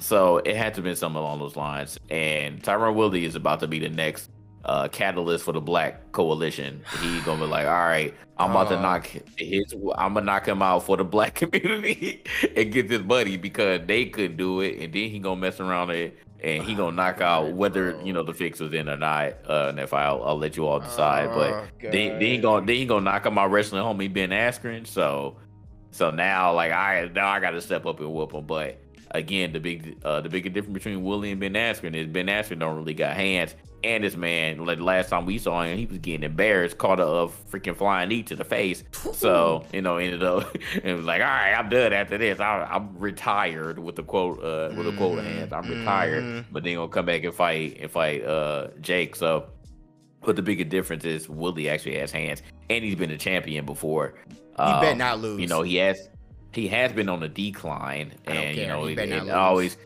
So it had to be something along those lines. And Tyron Woodley is about to be the next uh, catalyst for the Black Coalition. He gonna be like, all right, I'm about Uh. to knock his, I'm gonna knock him out for the Black [laughs] community and get this buddy because they couldn't do it, and then he gonna mess around it. And he gonna knock out [sighs] whether you know the fix was in or not. Uh, and if I'll, I'll let you all decide. but Oh, then, then he gonna then he gonna knock out my wrestling homie Ben Askren. So so now like I now I gotta step up and whoop him. But again, the big uh the bigger difference between Woodley and Ben Askren is Ben Askren don't really got hands. And this man, like last time we saw him, he was getting embarrassed, caught a, a freaking flying knee to the face. So you know, ended up [laughs] it was like, all right, I'm done after this. I, I'm retired with the quote, uh, with the quote Mhm, hands. I'm retired, mhm. but then gonna come back and fight and fight uh Jake. So but the bigger difference is Woodley actually has hands, and he's been a champion before. He better Um, not lose. You know, he has he has been on a decline, and you know, He it, it always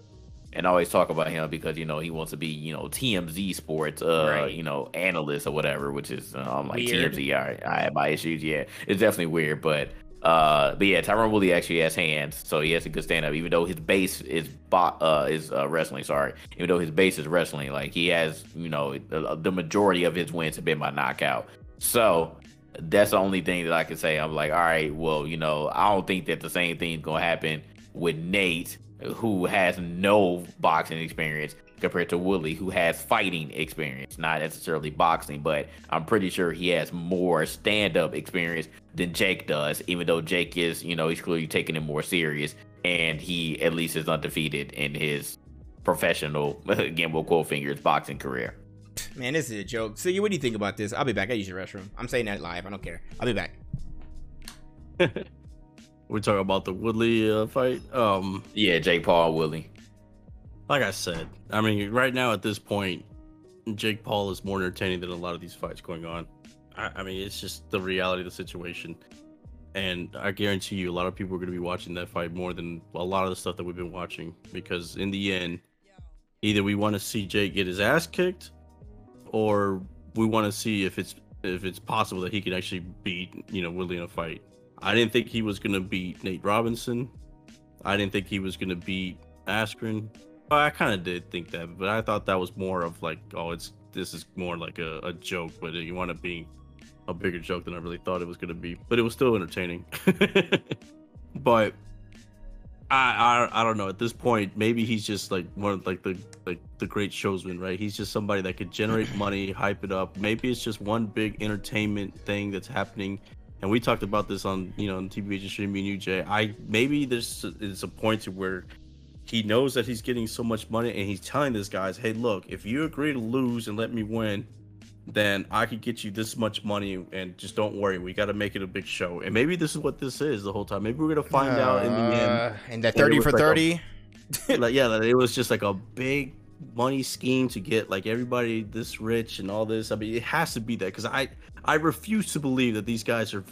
and always talk about him because you know he wants to be you know TMZ Sports, uh, Right. you know, analyst or whatever, which is uh, I'm like Weird. TMZ. I, I have my issues. Yeah, it's definitely weird, but. Uh, but yeah, Tyron Woodley actually has hands, so he has a good stand up. Even though his base is bo- uh is uh, wrestling, sorry. Even though his base is wrestling, like he has, you know, the, the majority of his wins have been by knockout. So that's the only thing that I can say. I'm like, all right, well, you know, I don't think that the same thing's gonna happen with Nate, who has no boxing experience, compared to Woodley, who has fighting experience, not necessarily boxing, but I'm pretty sure he has more stand up experience than Jake does, even though Jake is, you know, he's clearly taking it more serious and he at least is undefeated in his professional, [laughs] quote fingers, boxing career. Man, this is a joke. So, what do you think about this? I'll be back. I use your restroom. I'm saying that live. I don't care. I'll be back. [laughs] We're talking about the Woodley uh, fight. Um, Yeah, Jake Paul, Woodley. like I said, I mean, right now at this point, Jake Paul is more entertaining than a lot of these fights going on. I, I mean, it's just the reality of the situation. And I guarantee you, a lot of people are going to be watching that fight more than a lot of the stuff that we've been watching. Because in the end, either we want to see Jake get his ass kicked, or we want to see if it's if it's possible that he can actually beat you know Woodley in a fight. I didn't think he was going to beat Nate Robinson. I didn't think he was going to beat Askren. I kind of did think that, but I thought that was more of like, oh, it's this is more like a, a joke, but you want to be a bigger joke than I really thought it was going to be. But it was still entertaining. [laughs] but I, I I don't know. At this point, maybe he's just like one of like the like the great showsman, right? He's just somebody that could generate [clears throat] money, hype it up. Maybe it's just one big entertainment thing that's happening. And we talked about this on you know on TBH stream, me and you, Jay. I maybe this is a point to where he knows that he's getting so much money, and he's telling this guys, "Hey, look, if you agree to lose and let me win, then I could get you this much money, and just don't worry, we got to make it a big show." And maybe this is what this is the whole time. Maybe we're gonna find out in the end Uh, And that 30 was for like a- 30. [laughs] like yeah, it was just like a big money scheme to get like everybody this rich and all this. I mean, it has to be that because I I refuse to believe that these guys are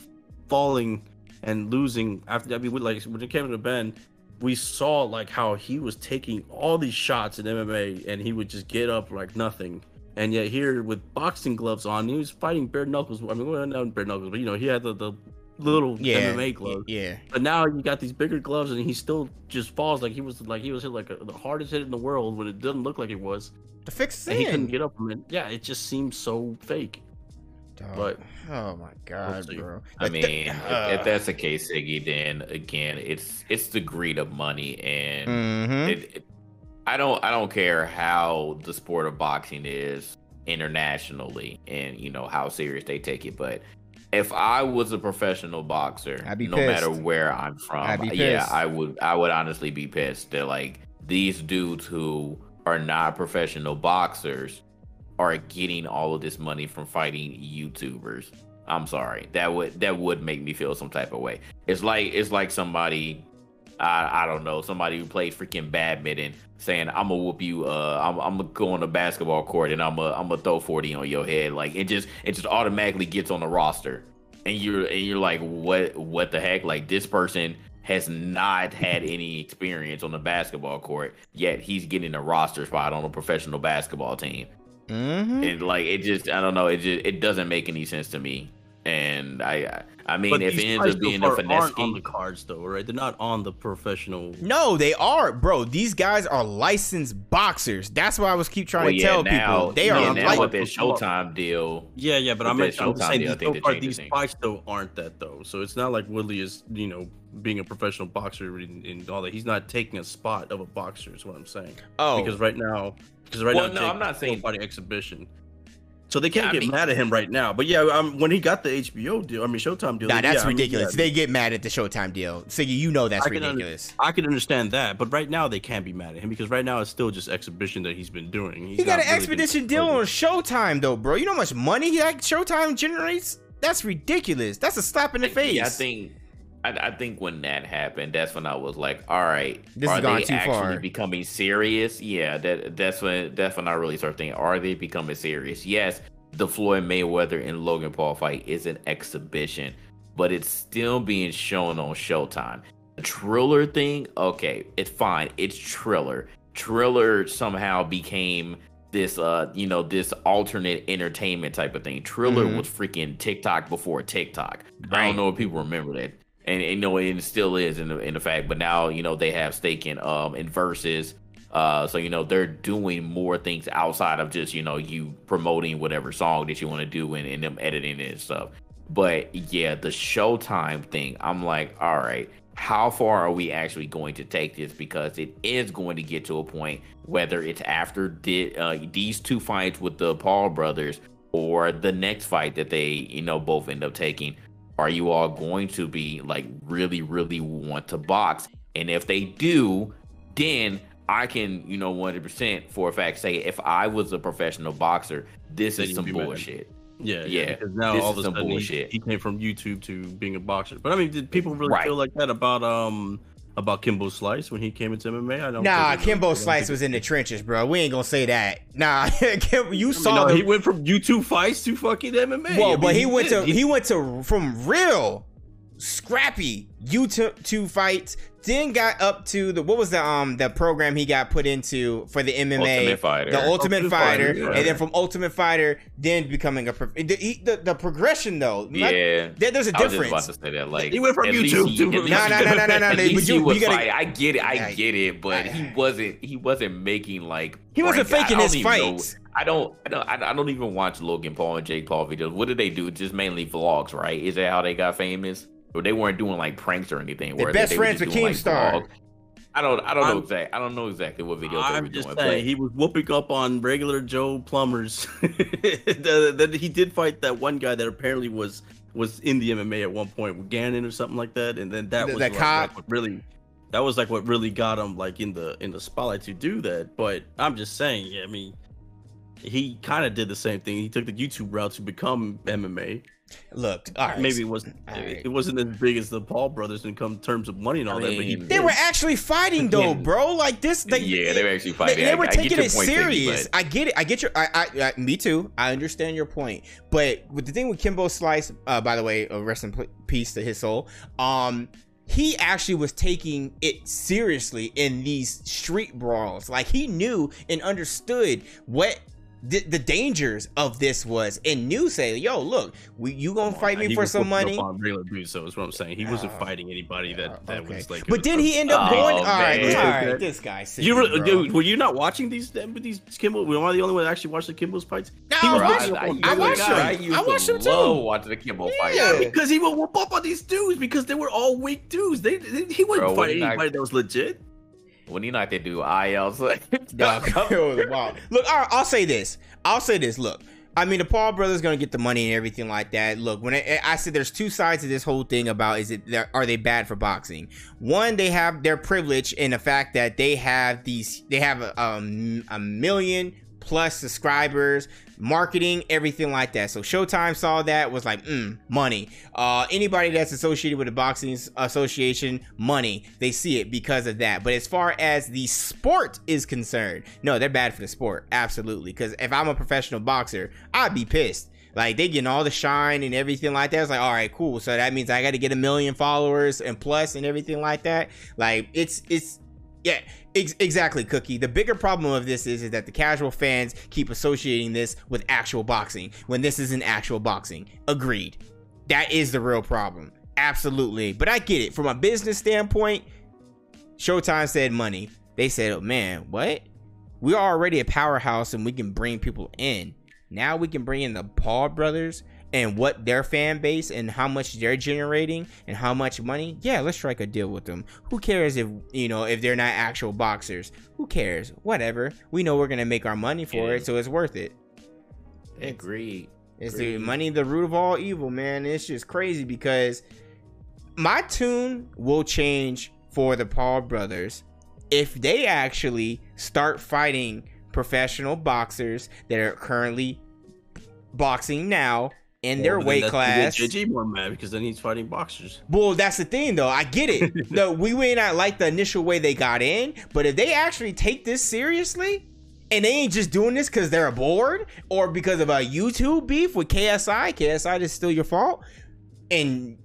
falling and losing after. I mean, like when it came to Ben, we saw like how he was taking all these shots in MMA and he would just get up like nothing. And yet here with boxing gloves on, he was fighting bare knuckles. I mean, well, not bare knuckles, but you know, he had the, the little Yeah. MMA gloves. Yeah. But now you got these bigger gloves, and he still just falls like he was like he was hit like a, the hardest hit in the world when it doesn't look like it was, The fix is and he couldn't get up from it. Yeah, it just seems so fake. Dog. but- oh my god, see. bro. I Like, mean, th- if, uh, if that's the case, Siggy, then again, it's it's the greed of money, and mhm. it, it- I don't I don't care how the sport of boxing is. internationally and you know how serious they take it. But if I was a professional boxer, no pissed. matter where I'm from, yeah. I would I would honestly be pissed that like these dudes who are not professional boxers are getting all of this money from fighting YouTubers. I'm sorry. That would that would make me feel some type of way. It's like it's like somebody I, I don't know, somebody who plays freaking badminton saying, I'm gonna whoop you, uh, I'm, I'm gonna go on the basketball court and I'm gonna, I'm gonna throw 40 on your head. Like it just, it just automatically gets on the roster. And you're, and you're like, what, what the heck? Like this person has not had any experience on the basketball court, yet he's getting a roster spot on a professional basketball team. Mm-hmm. And like, it just, I don't know, it just, it doesn't make any sense to me. And I, I mean, But if it ends up being a finesse aren't on the cards though, right? They're not on the professional. No, they are, bro. These guys are licensed boxers. That's why I was keep trying Well, to yeah, tell now, people they yeah, are now like with that Showtime deal, Yeah, yeah, but I'm, that I'm just saying deal, I these, think so they far, changed the these thing. fights though aren't that though. So it's not like Woodley is, you know, being a professional boxer and, and all that. He's not taking a spot of a boxer. Is what I'm saying. oh, Because right now, because right Well, now, no, Jake I'm not saying- full body exhibition. So they can't I get mean- mad at him right now. But yeah, um, when he got the HBO deal, I mean Showtime deal. nah, then, that's yeah, I mean, ridiculous. yeah, They get mad at the Showtime deal. Siggy, you know that's I can under- ridiculous. I can understand that, but right now they can't be mad at him because right now it's still just exhibition that he's been doing. He's he got an really expedition deal on Showtime though, bro. You know how much money that Showtime generates? That's ridiculous. That's a slap in the face. Yeah, I think I, I think when that happened, that's when I was like, all right, This are they too actually far. becoming serious? Yeah, that that's when that's when I really start thinking, are they becoming serious? Yes, the Floyd Mayweather and Logan Paul fight is an exhibition, but it's still being shown on Showtime. The Triller thing, okay, it's fine. It's Triller. Triller somehow became this uh you know this alternate entertainment type of thing. Triller Mhm. was freaking TikTok before TikTok. I don't know if people remember that. And, and you know, it still is in the in the fact, but now you know they have stake in um in Verzuz. Uh, so you know they're doing more things outside of just you know you promoting whatever song that you want to do and, and them editing it and stuff. But yeah, the Showtime thing, I'm like, all right, how far are we actually going to take this? Because it is going to get to a point whether it's after di- uh, these two fights with the Paul brothers or the next fight that they you know both end up taking are you all going to be like really really want to box and if they do then i can you know 100% for a fact say if i was a professional boxer this Then is some bullshit Yeah, yeah. Yeah, Because now this all is of a some sudden he, bullshit. he came from YouTube to being a boxer. But I mean, did people really Right. feel like that about um about Kimbo Slice when he came into MMA? I don't. Nah, Kimbo Slice was in the trenches, bro. We ain't gonna say that. Nah, [laughs] Kim, you I mean, saw no, the he went from YouTube fights to fucking MMA. Well, I but mean, he went did. to he went to from real scrappy YouTube two fights, then got up to the what was the um the program he got put into for the MMA, Ultimate Fighter. the Ultimate, Ultimate Fighter, Fighter, yeah. and then from Ultimate Fighter, then becoming a prof- the, the, the progression though. not- yeah there- there's a I was just difference. about to say that. Like He went from YouTube he- to- at least No, no, no, no, no, no, at least but he you- was you gotta- fighting. I get it, I Yeah. get it, but he wasn't. He wasn't making like He wasn't prank- faking don't his even know- fights. I don't, I don't, I don't even watch Logan Paul and Jake Paul videos. What did they do? Just mainly vlogs, right? Is that how they got famous? Or they weren't doing like pranks or anything? They're best they? They were friends just with doing, like, I don't, I don't know I'm- exactly. I don't know exactly what videos they were I'm just doing. saying but he was whooping up on regular Joe plumbers. [laughs] Then he did fight that one guy that apparently was was in the MMA at one point with Gannon or something like that, and then that The- was the like, cop? like, what really that was like what really got him like in the in the spotlight to do that. But I'm just saying, yeah, I mean, he kind of did the same thing. He took the YouTube route to become MMA. Look, all right, Maybe it wasn't All right. it wasn't as big as the Paul brothers in come terms of money and all I that. But he, they were actually fighting though, bro. Like this, they, yeah, they were actually fighting. they I- were I taking your it point, serious. but- I get it. I get your. I, I, I. Me too. I understand your point. But with the thing with Kimbo Slice, uh, by the way, uh, rest in peace to his soul. Um, he actually was taking it seriously in these street brawls. Like he knew and understood what. The, the dangers of this was and knew say yo look we, you gonna fight me for was some whooping money up on regular dudes, so is what I'm saying. He wasn't Oh. fighting anybody that that Okay. was like. but then he ended up Oh, going all right man. all right this guy You were, bro. dude, were you not watching these these Kimbo? Were I the only one that actually watched the Kimbo's fights? No, He was I- watching I, on I watched guy. them. I used I watched to them too. watching the Kimbo fight. Yeah. Because he would whoop up on these dudes because they were all weak dudes. They, they- he wasn't Bro, fighting when I- anybody that was legit. When you know eye out. So, [laughs] Dog, it. Look, right, I'll say this. I'll say this. Look, I mean, the Paul brothers gonna get the money and everything like that. Look, when I, I said there's two sides to this whole thing about is it are they bad for boxing? One, they have their privilege in the fact that they have these, they have a, um, a million plus subscribers marketing, everything like that. So Showtime saw that was like, mm, money. Uh, anybody that's associated with the boxing association, money. They see it because of that. But as far as the sport is concerned, no, they're bad for the sport, absolutely. Because if I'm a professional boxer, I'd be pissed. Like they getting all the shine and everything like that. It's like, all right, cool. So that means I got to get a million followers and plus and everything like that. Like it's it's yeah, ex- exactly, Cookie. The bigger problem of this is, is that the casual fans keep associating this with actual boxing when this isn't actual boxing. Agreed. That is the real problem. Absolutely. But I get it. From a business standpoint, Showtime said money. They said, oh man, what? We're already a powerhouse and we can bring people in. Now we can bring in the Paul brothers and what their fan base and how much they're generating and how much money, yeah, let's strike a deal with them. Who cares if you know if they're not actual boxers? Who cares? Whatever. We know we're gonna make our money for yeah. it, so it's worth it. Agreed. It's Agreed. the money, the root of all evil, man. It's just crazy because my tune will change for the Paul brothers if they actually start fighting professional boxers that are currently boxing now in their weight class. JJ more mad because then he's fighting boxers. Well, that's the thing, though. I get it. [laughs] no, we may not like the initial way they got in, but if they actually take this seriously, and they ain't just doing this because they're bored or because of a YouTube beef with KSI, KSI is still your fault, and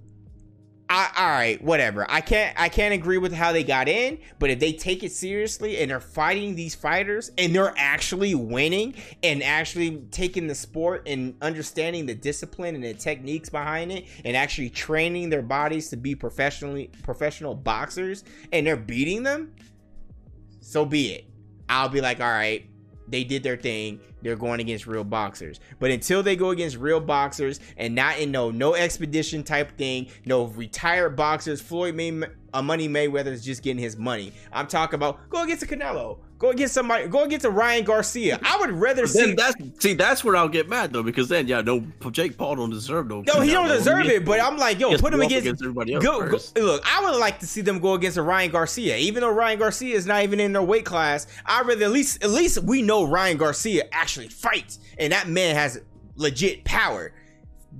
I, all right, whatever. I can't I can't agree with how they got in, but if they take it seriously and they're fighting these fighters and they're actually winning and actually taking the sport and understanding the discipline and the techniques behind it and actually training their bodies to be professionally professional boxers and they're beating them, so be it. I'll be like, all right, they did their thing. They're going against real boxers. But until they go against real boxers and not in no no expedition type thing, no retired boxers, Floyd May, uh, Money Mayweather is just getting his money. I'm talking about go against a Canelo. Go against somebody. Go against a Ryan Garcia. I would rather see. That's see. That's where I'll get mad though, because then yeah, no, Jake Paul don't deserve no. No, he don't deserve it. But I'm like, yo, put him against, against everybody else. Go, go, look, I would like to see them go against a Ryan Garcia, even though Ryan Garcia is not even in their weight class. I rather at least at least we know Ryan Garcia actually fights, and that man has legit power.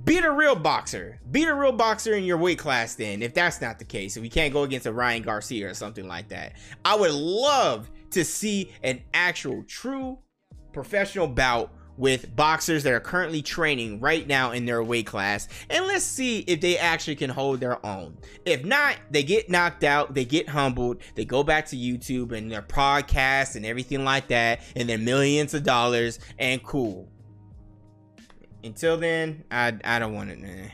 Beat a real boxer. Beat a real boxer in your weight class. Then, if that's not the case, if we can't go against a Ryan Garcia or something like that, I would love to see an actual true professional bout with boxers that are currently training right now in their weight class and let's see if they actually can hold their own. If not, they get knocked out, they get humbled, they go back to YouTube and their podcasts and everything like that and then millions of dollars and cool. Until then, I I don't want it, man.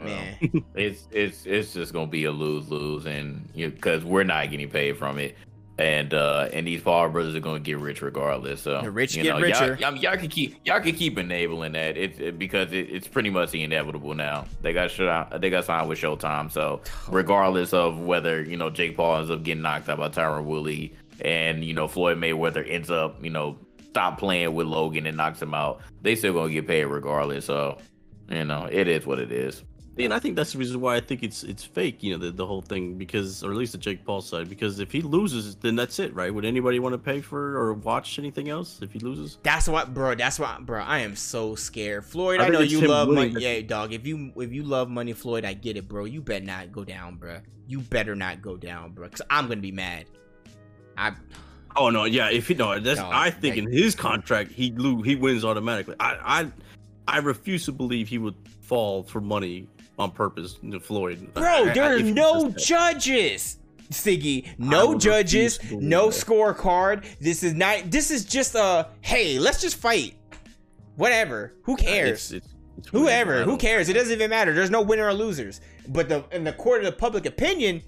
[laughs] It's it's it's just gonna be a lose lose, and because you know, we're not getting paid from it and uh and these Paul brothers are going to get rich regardless. So the rich get know, richer. Y'all, y'all, can keep y'all can keep enabling that. It's it, because it, it's pretty much the inevitable now. They got shut They got signed with Showtime. So regardless of whether you know Jake Paul ends up getting knocked out by Tyron Woodley and you know Floyd Mayweather ends up you know stop playing with Logan and knocks him out, they still gonna get paid regardless. So you know it is what it is and I think that's the reason why I think it's it's fake, you know, the, the whole thing, because or at least the Jake Paul side, because if he loses, then that's it, right? Would anybody want to pay for or watch anything else if he loses? That's what, bro. That's what, bro. I am so scared, Floyd. I, I know you love money, yeah, dog. If you if you love money, Floyd, I get it, bro. You better not go down, bro. You better not go down, bro, because I'm gonna be mad. I. Oh no, yeah. If he no, that's I think in his contract he lose, he wins automatically. I I I refuse to believe he would fall for money on purpose to Floyd. Bro, there are no judges. Siggy, no judges, no scorecard. This is not. This is just a hey, let's just fight. Whatever. Who cares? It's, it's, it's Whoever. Who cares? It doesn't even matter. There's no winner or losers. But the in the court of the public opinion,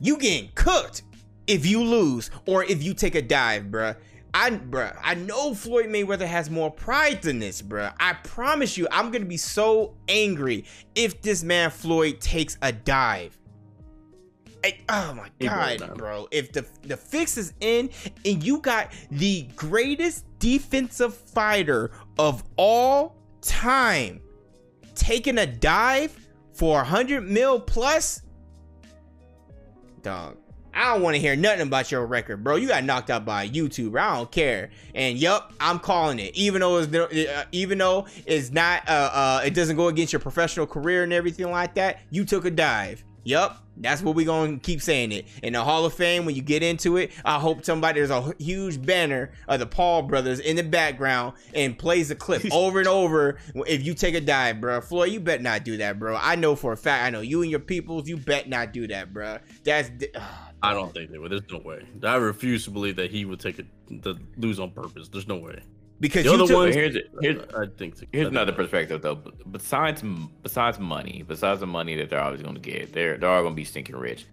you getting cooked if you lose or if you take a dive, bruh. I, bruh, I know Floyd Mayweather has more pride than this, bruh. I promise you, I'm gonna be so angry if this man Floyd takes a dive. oh my god, bro! If the the fix is in, and you got the greatest defensive fighter of all time taking a dive for a hundred mil plus, dog. I don't want to hear nothing about your record, bro. You got knocked out by a YouTuber. I don't care. And yup, I'm calling it. Even though it's uh, even though it's not uh uh it doesn't go against your professional career and everything like that. You took a dive. Yup. That's what we gonna keep saying it. In the Hall of Fame, when you get into it, I hope somebody there's a huge banner of the Paul brothers in the background and plays the clip [laughs] over and over. If you take a dive, bro, Floyd, you bet not do that, bro. I know for a fact. I know you and your peoples. You bet not do that, bro. That's. I don't think they would. There's no way. I refuse to believe that he would take it to lose on purpose. There's no way. Because the you other took, ones, here's, uh, here's I think here's another perspective though. Besides besides money, besides the money that they're always going to get, they're they're all going to be stinking rich.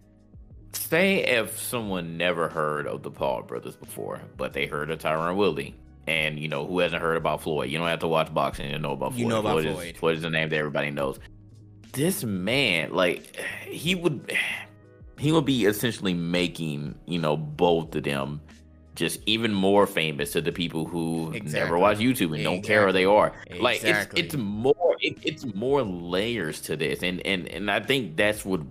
Say if someone never heard of the Paul brothers before, but they heard of Tyron Woodley, and you know who hasn't heard about Floyd? You don't have to watch boxing to know about Floyd. You know about Floyd. Floyd. Is, Floyd is the name that everybody knows. This man, like, he would he will be essentially making you know both of them just even more famous to the people who exactly. never watch YouTube and exactly. don't care where they are. Exactly. Like it's it's more it, it's more layers to this, and and and I think that's what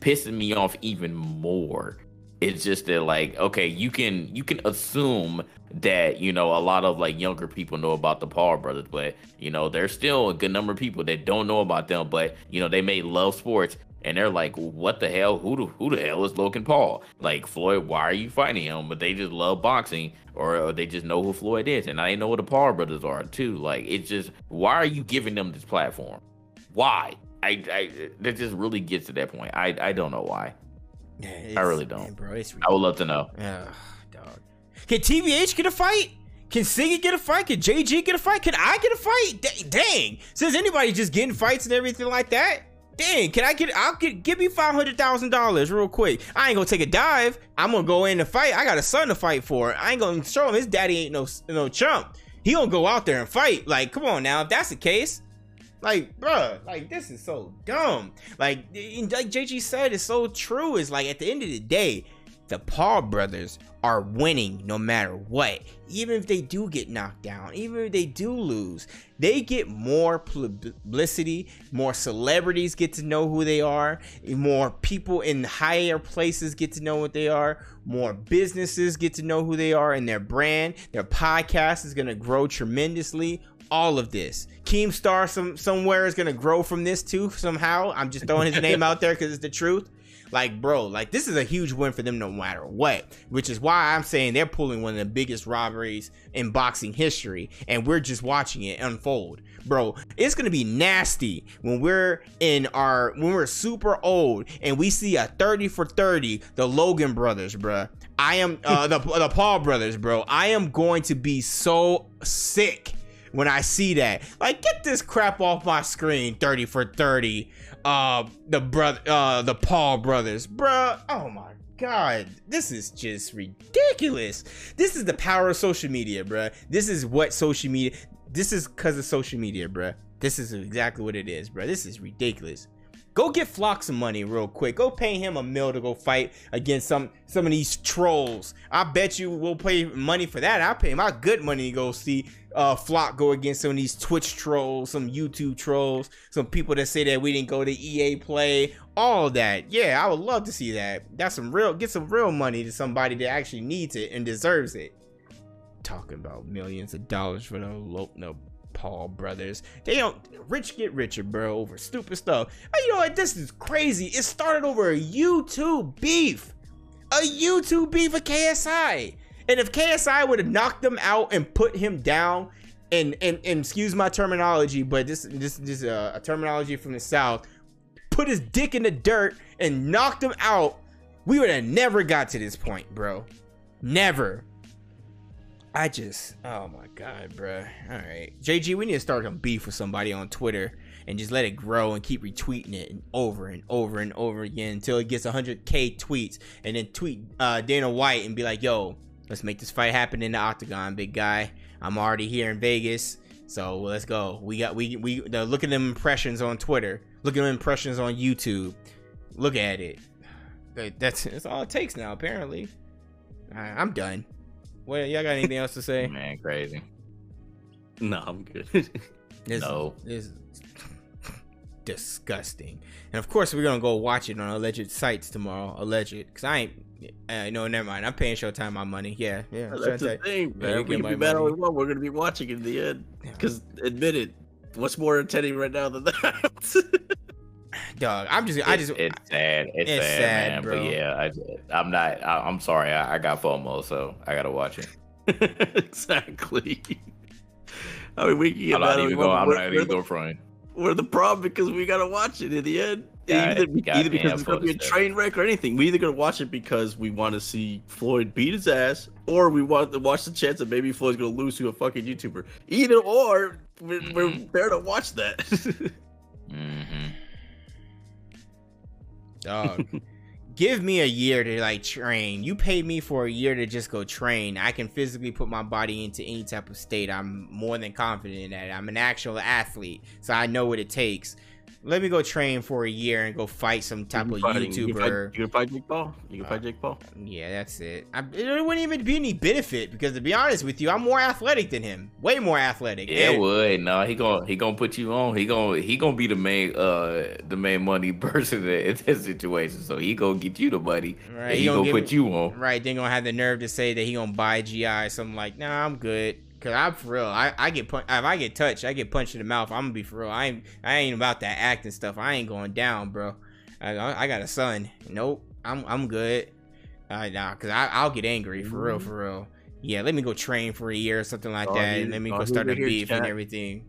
pisses me off even more. It's just that like okay, you can you can assume that you know a lot of like younger people know about the Paul brothers, but you know there's still a good number of people that don't know about them. But you know they may love sports and they're like, "What the hell? Who the who the hell is Logan Paul? Like Floyd? Why are you fighting him?" But they just love boxing, or, or they just know who Floyd is, and I know what the Paul brothers are too. Like it's just, why are you giving them this platform? Why? I, I that just really gets to that point. I I don't know why. Yeah, I really don't, man, bro. I would love to know. Yeah, dog. Can TBH get a fight? Can Siggy get a fight? Can JG get a fight? Can I get a fight? D- dang. Says anybody just getting fights and everything like that? Dang, can I get? I'll get. Give me five hundred thousand dollars real quick. I ain't gonna take a dive. I'm gonna go in and fight. I got a son to fight for. I ain't gonna show him his daddy ain't no no chump. He gonna go out there and fight. Like, come on now. If that's the case, like, bruh, like this is so dumb. Like, like JG said, it's so true. It's like at the end of the day, the Paul brothers are winning no matter what. Even if they do get knocked down, even if they do lose, they get more publicity, more celebrities get to know who they are, more people in higher places get to know what they are, more businesses get to know who they are and their brand. Their podcast is going to grow tremendously. All of this. Keemstar some somewhere is gonna grow from this too somehow. I'm just throwing his name [laughs] out there because it's the truth. Like, bro, like this is a huge win for them no matter what, which is why I'm saying they're pulling one of the biggest robberies in boxing history, and we're just watching it unfold. Bro, it's gonna be nasty when we're in our when we're super old and we see a 30 for 30, the Logan brothers, bro. I am uh, the [laughs] the Paul brothers, bro. I am going to be so sick when I see that. Like, get this crap off my screen, 30 for 30 uh the brother uh the Paul brothers. Bruh, oh my god. This is just ridiculous. This is the power of social media, bruh. This is what social media this is cause of social media, bruh. This is exactly what it is, bruh. This is ridiculous. Go get Flock some money real quick. Go pay him a mill to go fight against some some of these trolls. I bet you we'll pay money for that. I'll pay my good money to go see uh, Flock go against some of these Twitch trolls, some YouTube trolls, some people that say that we didn't go to EA Play, all that. Yeah, I would love to see that. That's some real, get some real money to somebody that actually needs it and deserves it. Talking about millions of dollars for no, no Paul brothers. They don't rich get richer, bro, over stupid stuff. And you know what? This is crazy. It started over a YouTube beef. A YouTube beef with KSI. And if KSI would have knocked them out and put him down, and and, and excuse my terminology, but this this, this is a, a terminology from the South, put his dick in the dirt and knocked him out, we would have never got to this point, bro. Never. I just, oh my god, bro. All right, JG, we need to start a beef with somebody on Twitter and just let it grow and keep retweeting it and over and over and over again until it gets 100k tweets, and then tweet uh, Dana White and be like, "Yo, let's make this fight happen in the octagon, big guy. I'm already here in Vegas, so let's go. We got we we the, look at them impressions on Twitter. Look at them impressions on YouTube. Look at it. [sighs] That's that's all it takes now. Apparently, right, I'm done. Well, y'all got anything else to say? Man, crazy. No, I'm good. [laughs] This, No. this disgusting. And of course, we're gonna go watch it on alleged sites tomorrow. Alleged, because I ain't. Uh, no, never mind. I'm paying Showtime my money. Yeah, yeah. I'm That's to the tell thing, man. get we can be mad all we want. We're gonna be watching in the end. Because admit it, what's more entertaining right now than that? [laughs] you. dog. I'm just. I just. it's sad. It's, it's sad, sad, man. bro. But yeah, I, I'm not. I, I'm sorry. I, I got FOMO, so I gotta watch it. [laughs] exactly. [laughs] I mean, we can get I'm mad not we even going. want, I'm but not we're, even the, going front. we're the problem because we gotta watch it in the end. God- either, either because it's gonna be a train wreck or anything. We either gonna watch it because we want to see Floyd beat his ass, or we want to watch the chance that maybe Floyd's gonna lose to a fucking YouTuber. Either or, we're, we're Mhm. there to watch that. [laughs] hmm dog. Give me a year to like train. You pay me for a year to just go train. I can physically put my body into any type of state. I'm more than confident in that. I'm an actual athlete, so I know what it takes. Let me go train for a year and go fight some type of. You can fight- YouTuber. You can fight Jake Paul. You can Uh, fight Jake Paul. Yeah, that's it. I, it wouldn't even be any benefit because to be honest with you, I'm more athletic than him. Way more athletic. Yeah, it would. No, he gonna he gonna put you on. He gonna he gonna be the main uh the main money [laughs] person in this situation. So he gonna get you the money. Right, he he gonna gonna, put you on. Right, then gonna have the nerve to say that he gonna buy GI. So I'm like, nah, I'm good. Cause I'm for real. I, I get pun- if I get touched, I get punched in the mouth. I'm gonna be for real. I ain't I ain't about that acting stuff. I ain't going down, bro. I, I got a son. Nope. I'm I'm good. Uh, nah, cause I I'll get angry for real, for real. Yeah, let me go train for a year or something like Oh, that, and let me oh, go start a beef and chat. everything.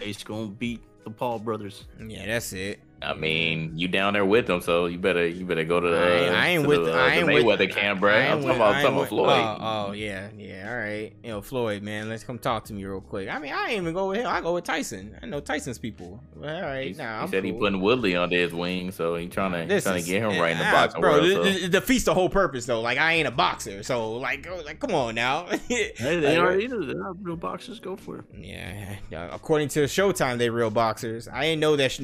Ace gonna beat the Paul brothers. Yeah, that's it. I mean, you down there with them, so you better you better go to the, I ain't- I ain't with- the, uh, I the ain't with- Mayweather camp, bro. I'm talking with- about, talking with- Floyd. Oh, oh, yeah, yeah. All right. You know, Floyd, man. Let's come talk to me real quick. I mean, I ain't even go with him. I go with Tyson. I know Tyson's people. All right. He, Nah, he I'm said he putting Woodley under his wing, so he trying to This trying to get him right in the ah, boxing bro. world. so. It defeats the whole purpose, though. Like I ain't a boxer, so like, oh, like come on now. [laughs] Hey, they are either. They're not real boxers. Go for it. Yeah, yeah, according to Showtime, they real boxers. I didn't know that sh-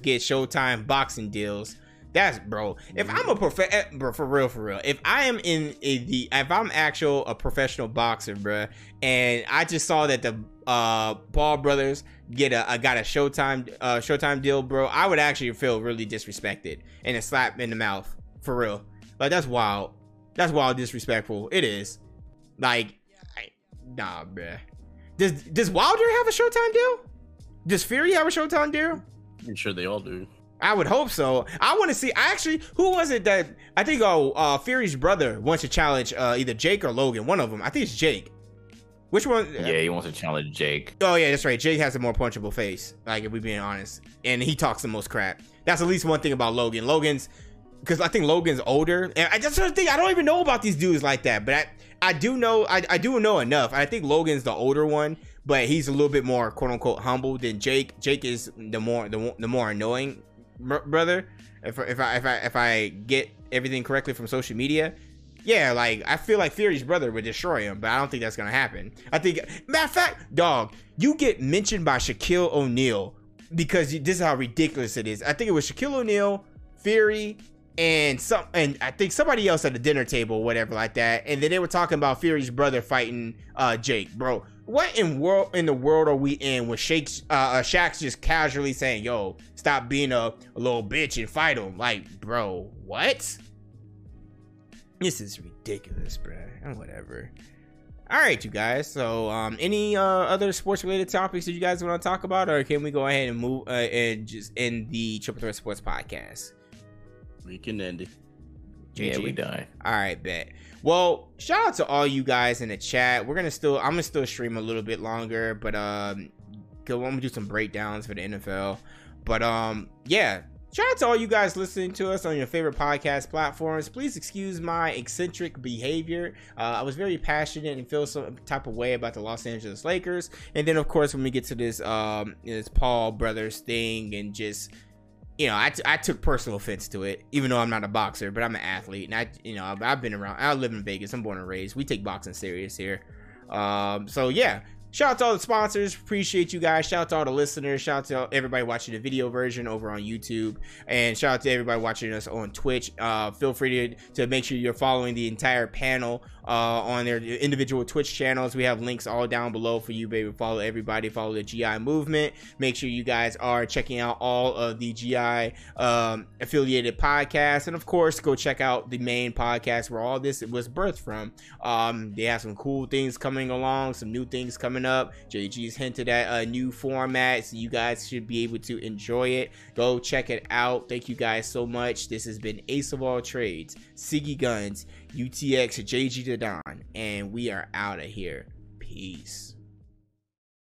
non-boxers get Showtime boxing deals. That's bro. If I'm a prof, eh, bro, for real, for real. If I am in a, the, if I'm actual a professional boxer, bro, and I just saw that the uh Paul brothers get a, a got a Showtime uh Showtime deal, bro, I would actually feel really disrespected and a slap in the mouth for real. Like that's wild. That's wild disrespectful. It is. Like, I, nah, bruh. Does does Wilder have a Showtime deal? Does Fury have a Showtime deal? I'm sure they all do. I would hope so. I want to see. I actually, who was it that I think? Oh, uh, Fury's brother wants to challenge uh, either Jake or Logan. One of them. I think it's Jake. Which one? yeah, he wants to challenge Jake. Oh yeah, that's right. Jake has a more punchable face. Like if we being honest, and he talks the most crap. That's at least one thing about Logan. Logan's because I think Logan's older, and I just sort of think I don't even know about these dudes like that. But I, I do know, I, I do know enough. I think Logan's the older one, but he's a little bit more quote unquote humble than Jake. Jake is the more the, the more annoying br- brother. If if I if I if I get everything correctly from social media, yeah, like I feel like Fury's brother would destroy him, but I don't think that's gonna happen. I think, matter of fact, dog, you get mentioned by Shaquille O'Neal because you, this is how ridiculous it is. I think it was Shaquille O'Neal, Fury, and some, and I think somebody else at the dinner table, whatever like that. And then they were talking about Fury's brother fighting uh Jake, bro. What in world in the world are we in when Shake's uh, uh Shaq's just casually saying, "Yo, stop being a, a little bitch and fight him"? Like, bro, what? This is ridiculous, bro. And whatever. All right, you guys. So, um, any uh, other sports related topics that you guys want to talk about, or can we go ahead and move uh, and just end the Triple Threat Sports Podcast? We can end it. Yeah, we done. All right, bet. Well, shout out to all you guys in the chat. We're gonna still, I'm gonna still stream a little bit longer, but um, I'm gonna do some breakdowns for the NFL. But um, yeah. Shout out to all you guys listening to us on your favorite podcast platforms. Please excuse my eccentric behavior. Uh, I was very passionate and feel some type of way about the Los Angeles Lakers. And then, of course, when we get to this um, this Paul brothers thing and just you know, I, t- I took personal offense to it, even though I'm not a boxer, but I'm an athlete, and I, you know, I've, I've been around. I live in Vegas. I'm born and raised. We take boxing serious here. Um, so yeah, shout out to all the sponsors. Appreciate you guys. Shout out to all the listeners. Shout out to everybody watching the video version over on YouTube. And shout out to everybody watching us on Twitch. Uh, feel free to, to make sure you're following the entire panel uh, on their individual Twitch channels. We have links all down below for you, baby. Follow everybody. Follow the GI movement. Make sure you guys are checking out all of the GI um, affiliated podcasts. And of course, go check out the main podcast where all this was birthed from. Um, they have some cool things coming along, some new things coming up. JG's hinted at a new format, so you guys should be able to enjoy it. Go check it out. Thank you guys so much. This has been Ace of All Trades, Siggy Guns, UTX, JG the Don, and we are out of here. Peace.